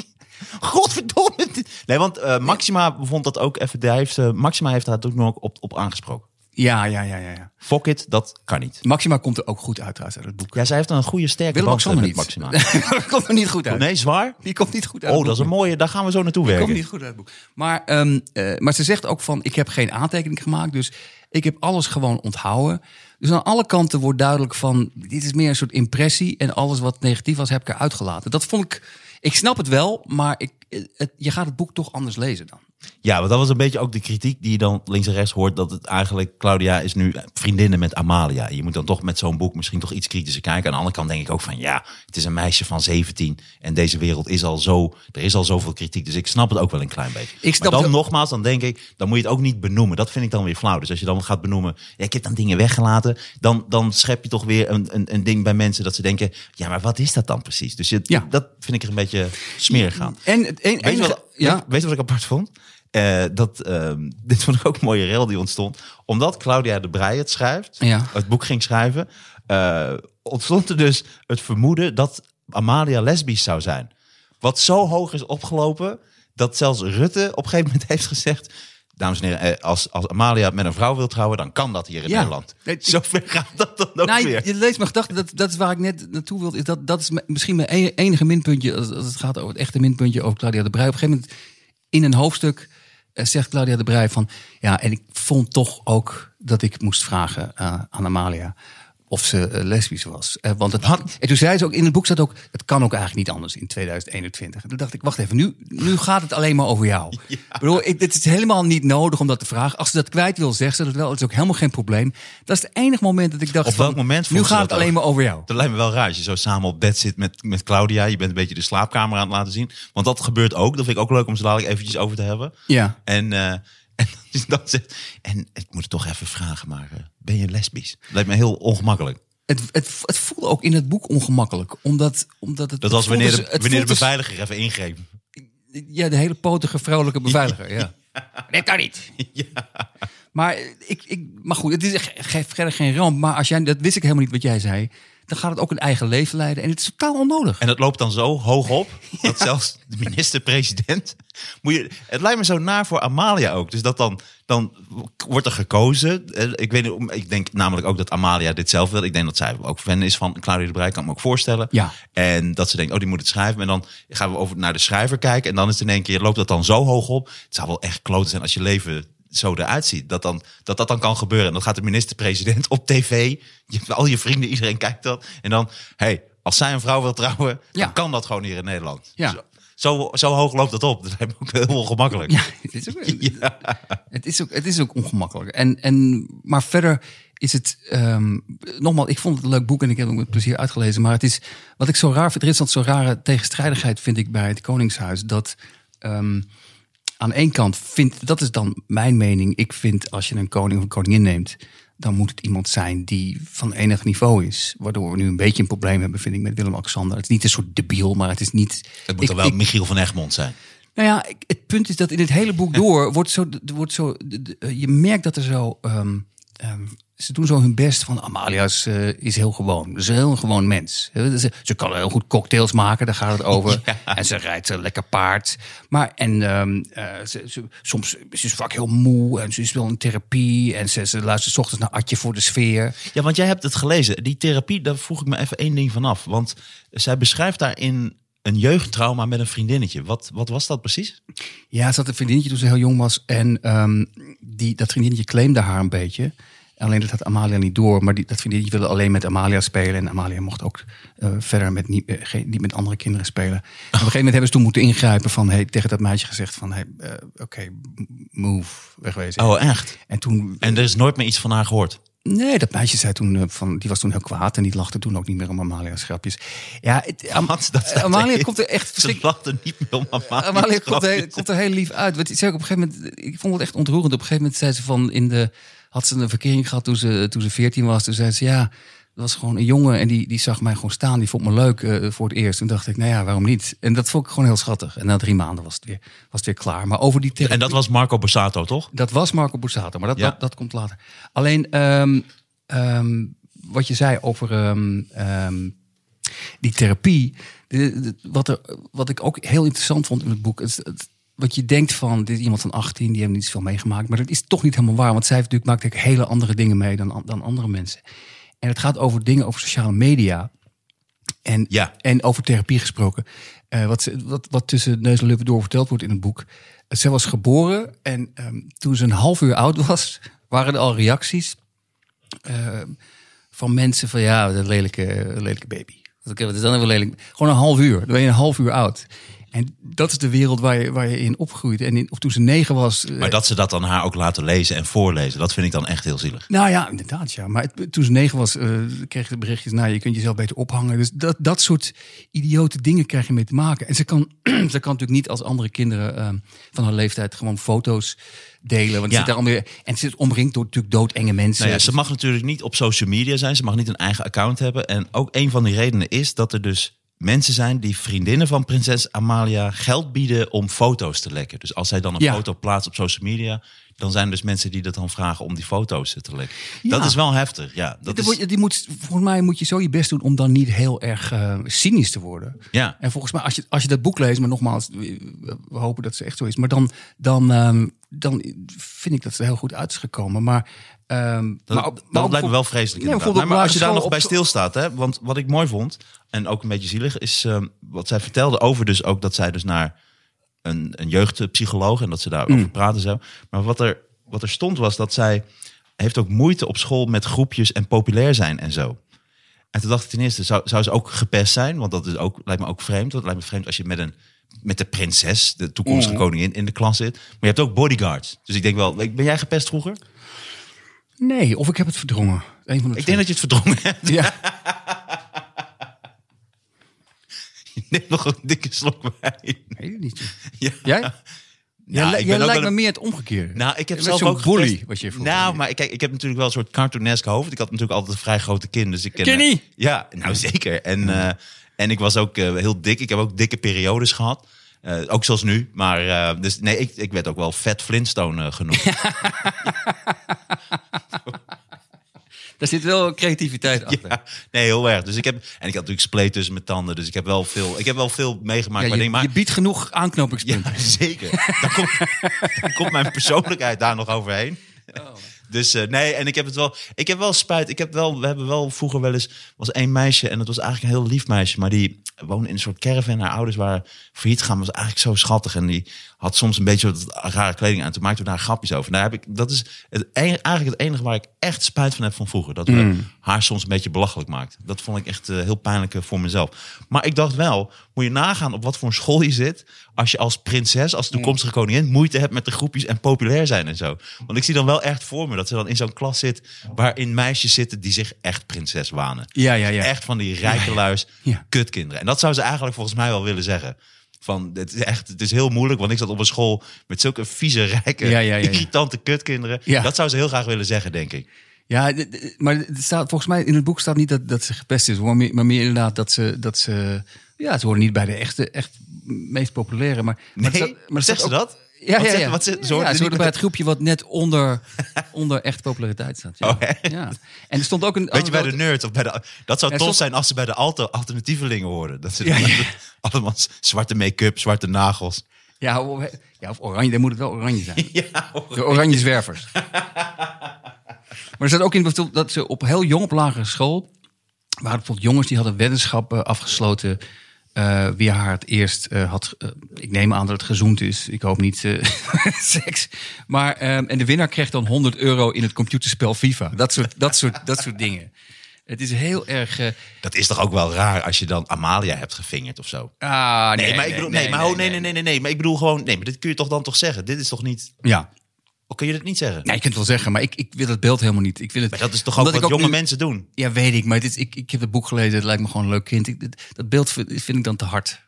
Godverdomme. Nee, want eh, Maxima vond dat ook even. Heeft, eh, Maxima heeft daar ook nog op, op aangesproken. Ja, ja, ja, ja, ja. Fuck it, dat kan niet. Maxima komt er ook goed uit trouwens uit het boek. Ja, zij heeft een goede sterke Willem-Alexander band niet. met Maxima. dat komt er niet goed uit. Nee, zwaar? Die komt niet goed uit. Oh, het dat is een mooie. Daar gaan we zo naartoe Die werken. komt niet goed uit het boek. Maar, ehm, eh, maar ze zegt ook van, ik heb geen aantekening gemaakt. Dus ik heb alles gewoon onthouden. Dus aan alle kanten wordt duidelijk van, dit is meer een soort impressie. En alles wat negatief was, heb ik eruit gelaten. Dat vond ik, ik snap het wel, maar ik, eh, het, je gaat het boek toch anders lezen dan. Ja, want dat was een beetje ook de kritiek die je dan links en rechts hoort. Dat het eigenlijk, Claudia is nu vriendinnen met Amalia. Je moet dan toch met zo'n boek misschien toch iets kritischer kijken. Aan de andere kant denk ik ook van ja, het is een meisje van 17. En deze wereld is al zo, er is al zoveel kritiek. Dus ik snap het ook wel een klein beetje. Ik snap maar dan het- nogmaals, dan denk ik, dan moet je het ook niet benoemen. Dat vind ik dan weer flauw. Dus als je dan gaat benoemen, ja, ik heb dan dingen weggelaten. Dan, dan schep je toch weer een, een, een ding bij mensen dat ze denken, ja, maar wat is dat dan precies? Dus je, Ja. dat vind ik er een beetje smerig aan. En enige, wat, ja, weet, weet je wat ik apart vond? Eh, dat, ehm, dit vond ik ook een mooie rel die ontstond. Omdat Claudia de Breij het schrijft, Ja. het boek ging schrijven, eh, ontstond er dus het vermoeden dat Amalia lesbisch zou zijn. Wat zo hoog is opgelopen, dat zelfs Rutte op een gegeven moment heeft gezegd... Dames en heren, eh, als, als Amalia met een vrouw wil trouwen, dan kan dat hier in Ja. Nederland. Nee, ik- Zover gaat dat dan ook Nou, weer. je, je leest mijn gedachten, dat, dat is waar ik net naartoe wilde. Is dat, dat is misschien mijn e- enige minpuntje, als, als het gaat over het echte minpuntje over Claudia de Brij. Op een gegeven moment in een hoofdstuk eh, zegt Claudia de Brij van... Ja, en ik vond toch ook dat ik moest vragen eh, aan Amalia of ze eh, lesbisch was. Eh, want het, en toen zei ze ook, in het boek staat ook... het kan ook eigenlijk niet anders in 2021. En toen dacht ik, wacht even, nu, nu gaat het alleen maar over jou. Ik bedoel, ik, het is helemaal niet nodig om dat te vragen. Als ze dat kwijt wil, zegt ze dat wel. Het is ook helemaal geen probleem. Dat is het enige moment dat ik dacht Op van, welk moment nu gaat het alleen ook? maar over jou. Dat lijkt me wel raar als je zo samen op bed zit met, met Claudia. Je bent een beetje de slaapkamer aan het laten zien. Want dat gebeurt ook. Dat vind ik ook leuk om ze dadelijk eventjes over te hebben. Ja. En, eh, en dan zegt... En ik moet het toch even vragen, maar eh, ben je lesbisch? Lijkt me heel ongemakkelijk. Het, het, het voelde ook in het boek ongemakkelijk. Omdat, omdat het, Dat was wanneer de, wanneer de beveiliger even ingreep. Ja, de hele potige vrouwelijke beveiliger. Ja. Dat kan niet. Maar, ik, ik, maar goed, het is echt ge- verder geen ramp. Maar als jij, dat wist ik helemaal niet wat jij zei. Dan gaat het ook een eigen leven leiden. En het is totaal onnodig. En het loopt dan zo hoog op dat zelfs de minister-president. Moet je, het lijkt me zo naar voor Amalia ook. Dus dat dan, dan wordt er gekozen. Eh, Ik, weet, niet, ik denk namelijk ook dat Amalia dit zelf wil. Ik denk dat zij ook fan is van Claudia de Breij. Kan ik me ook voorstellen. Ja. En dat ze denkt, oh, die moet het schrijven. En dan gaan we over naar de schrijver kijken. En dan is het in één keer, loopt dat dan zo hoog op. Het zou wel echt kloten zijn als je leven zo eruit ziet. Dat, dan, dat dat dan kan gebeuren. En dan gaat de minister-president op tv. Je, al je vrienden, iedereen kijkt dat. En dan, hey, als zij een vrouw wil trouwen, Ja. dan kan dat gewoon hier in Nederland. Ja. Zo, zo, zo hoog loopt dat op. Dat lijkt me ook heel ongemakkelijk. Ja, het is ook, het is ook, het is ook ongemakkelijk. En, en, maar verder is het, ehm, nogmaals, ik vond het een leuk boek en ik heb het met plezier uitgelezen. Maar het is, wat ik zo raar vind, er is dat zo'n rare tegenstrijdigheid, vind ik, bij het Koningshuis. Dat ehm, aan één kant vind, dat is dan mijn mening. Ik vind als je een koning of een koningin neemt, dan moet het iemand zijn die van enig niveau is. Waardoor we nu een beetje een probleem hebben, vind ik, met Willem-Alexander. Het is niet een soort debiel, maar het is niet. Het moet ik- dan wel ik- Michiel van Egmond zijn. nou ja, ik- het punt is dat in het hele boek door wordt zo, wordt zo, de- je merkt dat er zo, ehm, ehm, ze doen zo hun best van Amalia is, eh, is heel gewoon, ze is een heel gewoon mens. Ze, ze kan heel goed cocktails maken, daar gaat het over. En ze rijdt een lekker paard. Maar en ehm, eh, ze, ze- soms ze is vaak heel moe en ze is wel in therapie en ze, ze luistert ochtends naar Atje voor de sfeer. Ja, want jij hebt het gelezen. Die therapie, daar vroeg ik me even één ding vanaf. Want zij beschrijft daarin een jeugdtrauma met een vriendinnetje. Wat, wat was dat precies? Ja, ze had een vriendinnetje toen ze heel jong was. En ehm, die, dat vriendinnetje claimde haar een beetje. Alleen dat had Amalia niet door. Maar die, dat vriendinnetje wilde alleen met Amalia spelen. En Amalia mocht ook eh, verder met niet, eh, geen, niet met andere kinderen spelen. En op een gegeven moment hebben ze toen moeten ingrijpen. Van, hey, tegen dat meisje gezegd van... Hey, eh, Oké, move, wegwezen. Oh, echt? En toen... En er is nooit meer iets van haar gehoord. Nee, dat meisje zei toen eh, van, die was toen heel kwaad en die lachte toen ook niet meer om Amalia's grapjes. Ja, het, Am-? Dat Amalia komt er echt Ze verschrikkelijk. lachten niet meer om Amalia. Amalia komt er, komt er heel lief uit. Want ik zei op een gegeven moment, ik vond het echt ontroerend. Op een gegeven moment zei ze van in de, had ze een verkering gehad toen ze, toen ze 14 was. Toen zei ze ja, dat was gewoon een jongen en die, die zag mij gewoon staan. Die vond me leuk eh, voor het eerst. Toen dacht ik, nou ja, waarom niet? En dat vond ik gewoon heel schattig. En na drie maanden was het weer, was het weer klaar. Maar over die therapie, En dat was Marco Borsato, toch? dat was Marco Borsato, maar dat, Ja. dat, dat komt later. Alleen, ehm, ehm, wat je zei over ehm, die therapie. De- de- wat, er, wat ik ook heel interessant vond in het boek. Is het, wat je denkt van, dit is iemand van 18, die heeft niet zoveel meegemaakt. Maar dat is toch niet helemaal waar. Want zij heeft natuurlijk, maakt natuurlijk hele andere dingen mee dan, dan andere mensen. En het gaat over dingen over sociale media. En, Ja. en over therapie gesproken. Eh, wat, ze- wat, wat tussen neus en lippen door verteld wordt in het boek. Zij was geboren en ehm, toen ze een half uur oud was, waren er al reacties ehm, van mensen van ja, een lelijke, lelijke baby. Wat is dan even lelijk? Gewoon een half uur. Dan ben je een half uur oud. En dat is de wereld waar je, waar je in opgroeit. En in, of toen ze negen was. eh, Maar dat ze dat dan haar ook laten lezen en voorlezen, dat vind ik dan echt heel zielig. nou ja, inderdaad, ja. Maar het- toen ze negen was, eh kreeg ze berichtjes... nou, je kunt jezelf beter ophangen. Dus dat, dat soort idiote dingen krijg je mee te maken. En ze kan, ze kan natuurlijk niet als andere kinderen eh, van haar leeftijd... gewoon foto's delen. Want Ja. ze zit daar alweer, en ze is omringd door natuurlijk doodenge mensen. Nou ja, ze mag natuurlijk niet op social media zijn. Ze mag niet een eigen account hebben. En ook een van die redenen is dat er dus mensen zijn die vriendinnen van prinses Amalia geld bieden om foto's te lekken. Dus als zij dan een Ja. foto plaatst op social media, dan zijn er dus mensen die dat dan vragen om die foto's te lekken. Ja. Dat is wel heftig. Ja, dat Die is, die moet, volgens mij moet je zo je best doen om dan niet heel erg eh, cynisch te worden. ja. En volgens mij, als je, als je dat boek leest, maar nogmaals, we, we hopen dat ze echt zo is. Maar dan, dan, ehm, dan vind ik dat ze heel goed uit is gekomen. Maar, ehm, Dat, maar, op- dat maar op- lijkt me wel vreselijk. Nee, maar als je daar nog bij stilstaat, hè, want wat ik mooi vond en ook een beetje zielig is ehm, wat zij vertelde over dus ook dat zij dus naar een, een jeugdpsycholoog en dat ze daarover Mm. praten zo. Maar wat er, wat er stond was dat zij heeft ook moeite op school met groepjes en populair zijn en zo. En toen dacht ik ten eerste, zou, zou ze ook gepest zijn? Want dat is ook, lijkt me ook vreemd. Want het lijkt me vreemd als je met een met de prinses, de toekomstige Mm. koningin, in de klas zit. Maar je hebt ook bodyguards. Dus ik denk wel, ben jij gepest vroeger? Nee, of ik heb het verdrongen. Van de Ik denk dat je het verdrongen hebt. Ja, Neem nog een dikke slok wijn. weet het niet. Ja. Jij? Nou, jij ik ben lijkt me meer het omgekeerde. Nou, ik heb Je zelf ook bully, wat je vroeger Nou, deed. maar kijk, ik heb natuurlijk wel een soort cartoonesk hoofd. Ik had natuurlijk altijd een vrij grote kin. Dus ik ken, Kenny! Ja, nou zeker. En, eh, en ik was ook eh, heel dik. Ik heb ook dikke periodes gehad. Eh, ook zoals nu. Maar eh, dus nee, ik, ik werd ook wel vet Flintstone eh, genoemd. Daar zit wel creativiteit achter. Ja, nee, heel erg. Dus ik heb en ik had natuurlijk spleet tussen mijn tanden. Dus ik heb wel veel, ik heb wel veel meegemaakt. Ja, je, maar je biedt genoeg aanknopingspunten. Ja, zeker. Dan komt, dan komt mijn persoonlijkheid daar nog overheen. Dus eh, nee, en ik heb het wel. Ik heb wel spijt. Ik heb wel. We hebben wel vroeger wel eens. was één meisje en dat was eigenlijk een heel lief meisje, maar die woonde in een soort caravan. Haar ouders waren failliet gegaan. Was eigenlijk zo schattig en die had soms een beetje wat rare kleding aan. Toen maakten we daar grapjes over. Nou heb ik. Dat is het, e- eigenlijk het enige waar ik echt spijt van heb van vroeger. Dat we haar soms een beetje belachelijk maakten. Dat vond ik echt eh, heel pijnlijk eh, voor mezelf. Maar ik dacht wel, moet je nagaan op wat voor een school je zit. Als je als prinses, als toekomstige koningin, moeite hebt met de groepjes en populair zijn en zo. Want ik zie dan wel echt voor me dat ze dan in zo'n klas zit. waarin meisjes zitten die zich echt prinses wanen. Ja, ja, ja. Echt van die rijke luis, Ja. kutkinderen. En dat zou ze eigenlijk volgens mij wel willen zeggen. Van, het is echt, het is heel moeilijk, want ik zat op een school met zulke vieze, rijke, Ja, ja, ja, ja. irritante kutkinderen. Dat zou ze heel graag willen zeggen, denk ik. Ja, maar het staat, volgens mij in het boek staat niet dat, dat ze gepest is, maar meer, maar meer inderdaad dat ze, dat ze, ja, ze horen niet bij de echte, echt meest populaire. Maar, maar Nee, staat- maar zegt staat ze dat? Ja, Wat ja, ja. wat ja, ze bij het groepje wat net onder, onder echt populariteit staat. Ja. Oh, ja. En er stond ook een. Weet je, bij de nerds of bij de... Dat zou Ja, tof zijn als ze bij de alter, alternatievelingen horen. Dat ze allemaal zwarte make-up, zwarte nagels. Ja, of, ja, of oranje, dan moet het wel oranje zijn. Ja, De oranje zwervers. maar er staat ook in dat ze op heel jong op lagere school... waren bijvoorbeeld jongens die hadden weddenschappen afgesloten... eh, wie haar het eerst eh, had... eh, ik neem aan dat het gezoend is. Ik hoop niet seks. Maar, ehm, en de winnaar kreeg dan 100 euro in het computerspel FIFA. Dat soort, dat soort, dat soort dingen. Het is heel erg... dat is toch ook wel raar als je dan Amalia hebt gevingerd of zo. ah, Nee, maar ik bedoel, nee, maar oh, nee, nee, nee, nee, nee, maar ik bedoel gewoon, nee, maar dit kun je toch dan toch zeggen? Dit is toch niet, Ja, of kun je dit niet zeggen? nee, je kunt het wel zeggen, maar ik, ik wil het beeld helemaal niet. Ik wil het, Maar dat is toch ook wat ik jonge nu- mensen doen? Ja, weet ik. Maar dit, ik, ik heb het boek gelezen. Het lijkt me gewoon een leuk kind. Ik, dit- dat beeld vind, vind ik dan te hard.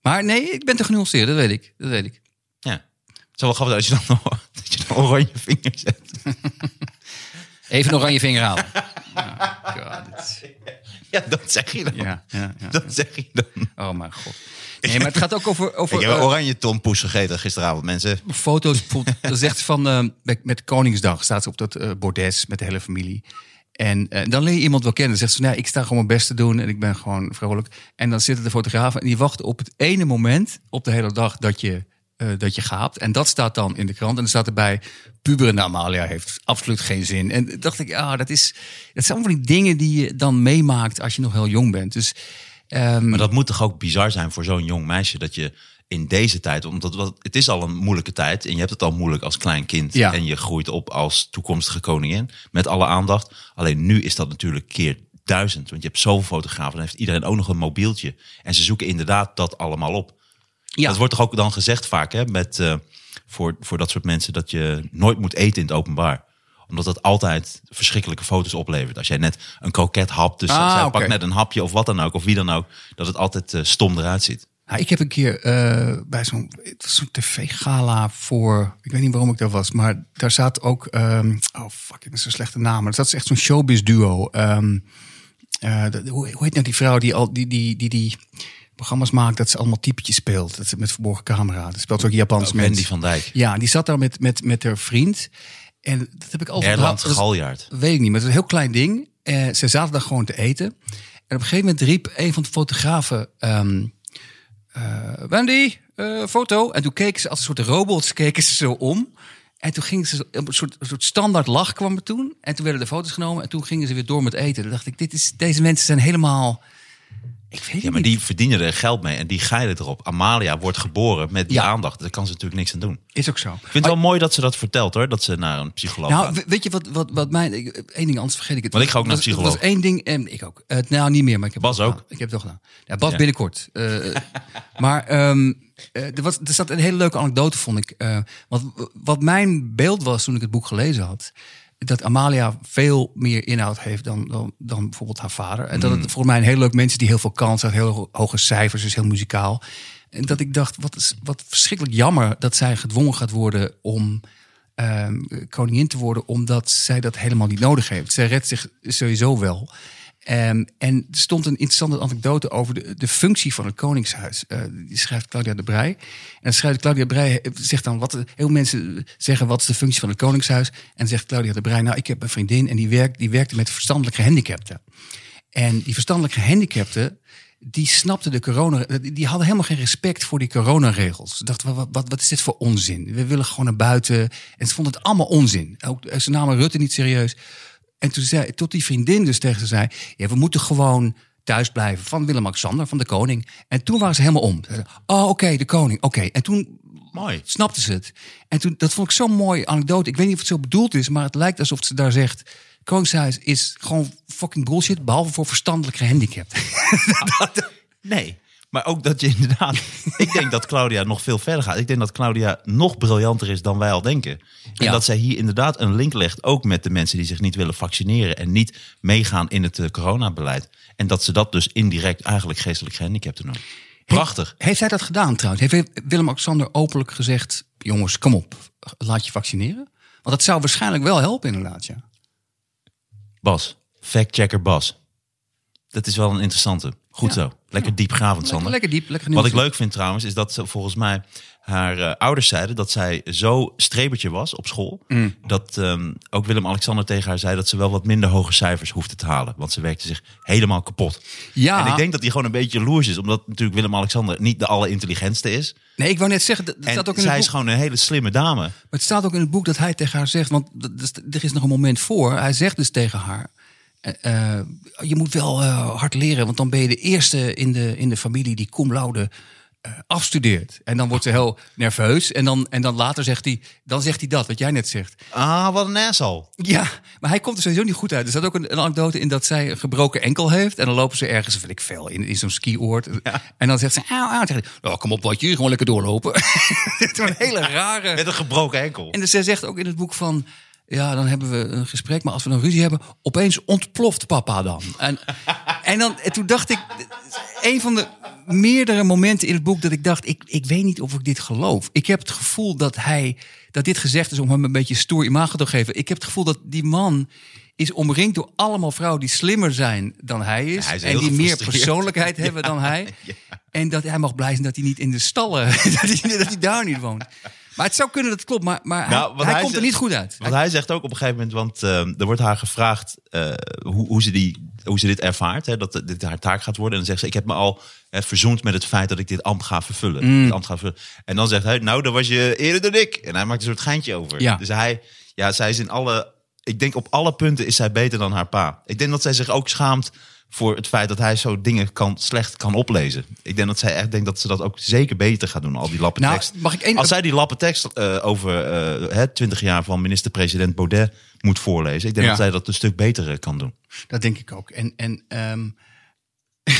Maar nee, ik ben te genuanceerd. Dat weet ik. Dat weet ik. Ja. Het zou wel grappig zijn als je dan, dat je dan oranje vinger zet. Even een oranje vinger halen. Ja, God, dit- Ja, dat zeg je dan. ja, ja, ja. Dat zeg je dan. Oh mijn god. Nee, maar het gaat ook over, over Ik heb eh, oranje tompoes gegeten gisteravond, mensen. foto's. Bijvoorbeeld, dat zegt ze van, eh, met, met Koningsdag staat ze op dat eh, bordes met de hele familie. En dan leer je iemand wel kennen. Dan zegt ze, nee, ik sta gewoon mijn best te doen en ik ben gewoon vrolijk. En dan zitten de fotografen en die wachten op het ene moment op de hele dag dat je, eh, dat je gaapt. En dat staat dan in de krant. En dan staat erbij, puberende Amalia heeft absoluut geen zin. En dacht ik, ah, dat, is, dat zijn allemaal die dingen die je dan meemaakt als je nog heel jong bent. Dus, ehm, Maar dat moet toch ook bizar zijn voor zo'n jong meisje dat je in deze tijd, omdat het is al een moeilijke tijd en je hebt het al moeilijk als klein kind Ja. en je groeit op als toekomstige koningin met alle aandacht. Alleen nu is dat natuurlijk keer duizend, want je hebt zoveel fotografen, dan heeft iedereen ook nog een mobieltje en ze zoeken inderdaad dat allemaal op. ja. Dat wordt toch ook dan gezegd vaak hè, met, eh, voor, voor dat soort mensen dat je nooit moet eten in het openbaar omdat dat altijd verschrikkelijke foto's oplevert. Als jij net een kroket hapt, dus Ah, zij pakt net een hapje of wat dan ook, of wie dan ook, dat het altijd eh, stom eruit ziet. Nou, ik heb een keer eh, bij zo'n het was zo'n tv-gala voor, ik weet niet waarom ik daar was, maar daar zat ook, ehm, oh fuck, dat is een slechte naam, maar dat is echt zo'n showbiz duo. Ehm, eh, hoe heet nou die vrouw die al die, die, die, die programma's maakt dat ze allemaal typetjes speelt, dat ze met verborgen camera, dat speelt ook Japans mensen. Wendy van Dijk. Ja, die zat daar met, met, met haar vriend. En dat heb ik altijd Erland onthouden. Dat is- Galjaard. Weet ik niet, maar het is een heel klein ding. Eh, ze zaten daar gewoon te eten. En op een gegeven moment riep een van de fotografen... eh, Wendy, eh, foto. En toen keken ze als een soort robots keken ze zo om. En toen gingen ze een soort, een soort standaard lach kwam er toen. En toen werden de foto's genomen. En toen gingen ze weer door met eten. Toen dacht ik, dit is, deze mensen zijn helemaal... Ik weet het Ja, maar niet. die verdienen er geld mee en die geilen erop. Amalia wordt geboren met die Ja. aandacht. Daar kan ze natuurlijk niks aan doen. Ik Is ook zo. vind het wel mooi dat ze dat vertelt hoor, dat ze naar een psycholoog Nou, gaat. weet je wat, wat, wat mijn... ik- één ding, anders vergeet ik het. Want ik ga ook naar Was- psycholoog. Er was één ding, en ik ook. Eh, nou, niet meer, maar ik heb Bas ook? gedaan. Ik heb het toch gedaan. Ja, Bas Ja. binnenkort. Eh, maar ehm, eh, er, was, er zat een hele leuke anekdote, vond ik. Eh, want wat mijn beeld was toen ik het boek gelezen had... dat Amalia veel meer inhoud heeft dan, dan, dan bijvoorbeeld haar vader. En dat Mm. het voor mij een heel leuk mensen die heel veel kans had... heel ho- hoge cijfers, dus heel muzikaal. En dat ik dacht, wat, is, wat verschrikkelijk jammer... dat zij gedwongen gaat worden om ehm, koningin te worden, omdat zij dat helemaal niet nodig heeft. Zij redt zich sowieso wel. Ehm, en er stond een interessante anekdote over de, de functie van het Koningshuis. Eh, die schrijft Claudia de Brij. En schrijft Claudia de Brij, eh, zegt dan wat. Heel veel mensen zeggen: wat is de functie van het Koningshuis? En zegt Claudia de Brij: Nou, ik heb een vriendin en die, werkt, die werkte met verstandelijk gehandicapten. En die verstandelijk gehandicapten, die snapten de corona. Die hadden helemaal geen respect voor die coronaregels. Ze dachten, wat, wat, wat is dit voor onzin? We willen gewoon naar buiten. En ze vonden het allemaal onzin. Ook, eh, ze namen Rutte niet serieus. En toen zei, tot die vriendin dus tegen ze zei: ja, we moeten gewoon thuis blijven van Willem-Alexander, van de koning. En toen waren ze helemaal om. Oh, oké, de koning, oké. En toen Mooi. snapten ze het. En toen, dat vond ik zo'n mooie anekdote. Ik weet niet of het zo bedoeld is, maar het lijkt alsof ze daar zegt... Koningshuis is gewoon fucking bullshit, behalve voor verstandelijk gehandicapten. Nee. Maar ook dat je inderdaad... ik denk dat Claudia nog veel verder gaat. Ik denk dat Claudia nog briljanter is dan wij al denken. En Ja. dat zij hier inderdaad een link legt... ook met de mensen die zich niet willen vaccineren... en niet meegaan in het eh, coronabeleid. En dat ze dat dus indirect eigenlijk geestelijk gehandicapten noemen. Prachtig. Heeft hij dat gedaan trouwens? Heeft Willem-Alexander openlijk gezegd... jongens, kom op, laat je vaccineren? Want dat zou waarschijnlijk wel helpen inderdaad, ja. Bas, factchecker Bas. Dat is wel een interessante. Goed Ja. zo. Lekker diepgravend, Lekker, Sander. lekker diep, lekker Wat ik leuk vind trouwens, is dat ze volgens mij haar eh, ouders zeiden dat zij zo strebertje was op school. Mm. Dat ehm, ook Willem-Alexander tegen haar zei dat ze wel wat minder hoge cijfers hoefde te halen. Want ze werkte zich helemaal kapot. Ja, En ik denk dat hij gewoon een beetje jaloers is. Omdat natuurlijk Willem-Alexander niet de allerintelligentste is. nee, ik wou net zeggen, dat, staat ook in zij het is boek. gewoon een hele slimme dame. Maar het staat ook in het boek dat hij tegen haar zegt, want er is nog een moment voor. Hij zegt dus tegen haar: eh, eh, Je moet wel eh, hard leren, want dan ben je de eerste in de, in de familie die cum laude afstudeert. En dan wordt ze heel nerveus. En dan, en dan later zegt hij, dan zegt hij dat, wat jij net zegt. Ah, wat een asshole. Ja, maar hij komt er sowieso niet goed uit. Er staat ook een, een anekdote in dat zij een gebroken enkel heeft. En dan lopen ze ergens, weet ik veel, in, in zo'n skioord. En dan zegt ze, auw, auw. Dan zegt hij, nou, kom op, wat je gewoon lekker doorlopen. Het is een hele rare... Met een gebroken enkel. En dus zij zegt ook in het boek van... Ja, dan hebben we een gesprek, maar als we dan ruzie hebben... opeens ontploft papa dan. En, en, dan, en toen dacht ik... Een van de meerdere momenten in het boek dat ik dacht... Ik, ik weet niet of ik dit geloof. Ik heb het gevoel dat hij... dat dit gezegd is om hem een beetje stoer imago te geven. Ik heb het gevoel dat die man is omringd door allemaal vrouwen die slimmer zijn dan hij is. hij is en die meer persoonlijkheid hebben dan hij. En dat hij mag blij zijn dat hij niet in de stallen... dat, hij, dat hij daar niet woont. Maar het zou kunnen dat het klopt, maar, maar Nou, hij, hij hij komt er niet goed uit. Want hij zegt ook op een gegeven moment, want eh, er wordt haar gevraagd eh, hoe, hoe, ze die, hoe ze dit ervaart, hè, dat dit haar taak gaat worden. En dan zegt ze, ik heb me al eh, verzoend met het feit dat ik dit ambt ga vervullen. Mm. Dit ambt ga vervullen. En dan zegt hij, nou, dan was je eerder dan ik. En hij maakt een soort geintje over. Ja. Dus hij, ja, zij is in alle, ik denk op alle punten is zij beter dan haar pa. Ik denk dat zij zich ook schaamt voor het feit dat hij zo dingen kan, slecht kan oplezen. Ik denk dat zij echt denkt dat ze dat ook zeker beter gaat doen, al die lappen Nou, tekst. mag ik één- Als zij die lappen tekst eh, over eh, het 20 jaar van minister-president Baudet moet voorlezen, ik denk Ja. dat zij dat een stuk beter eh, kan doen. Dat denk ik ook. En, en ehm,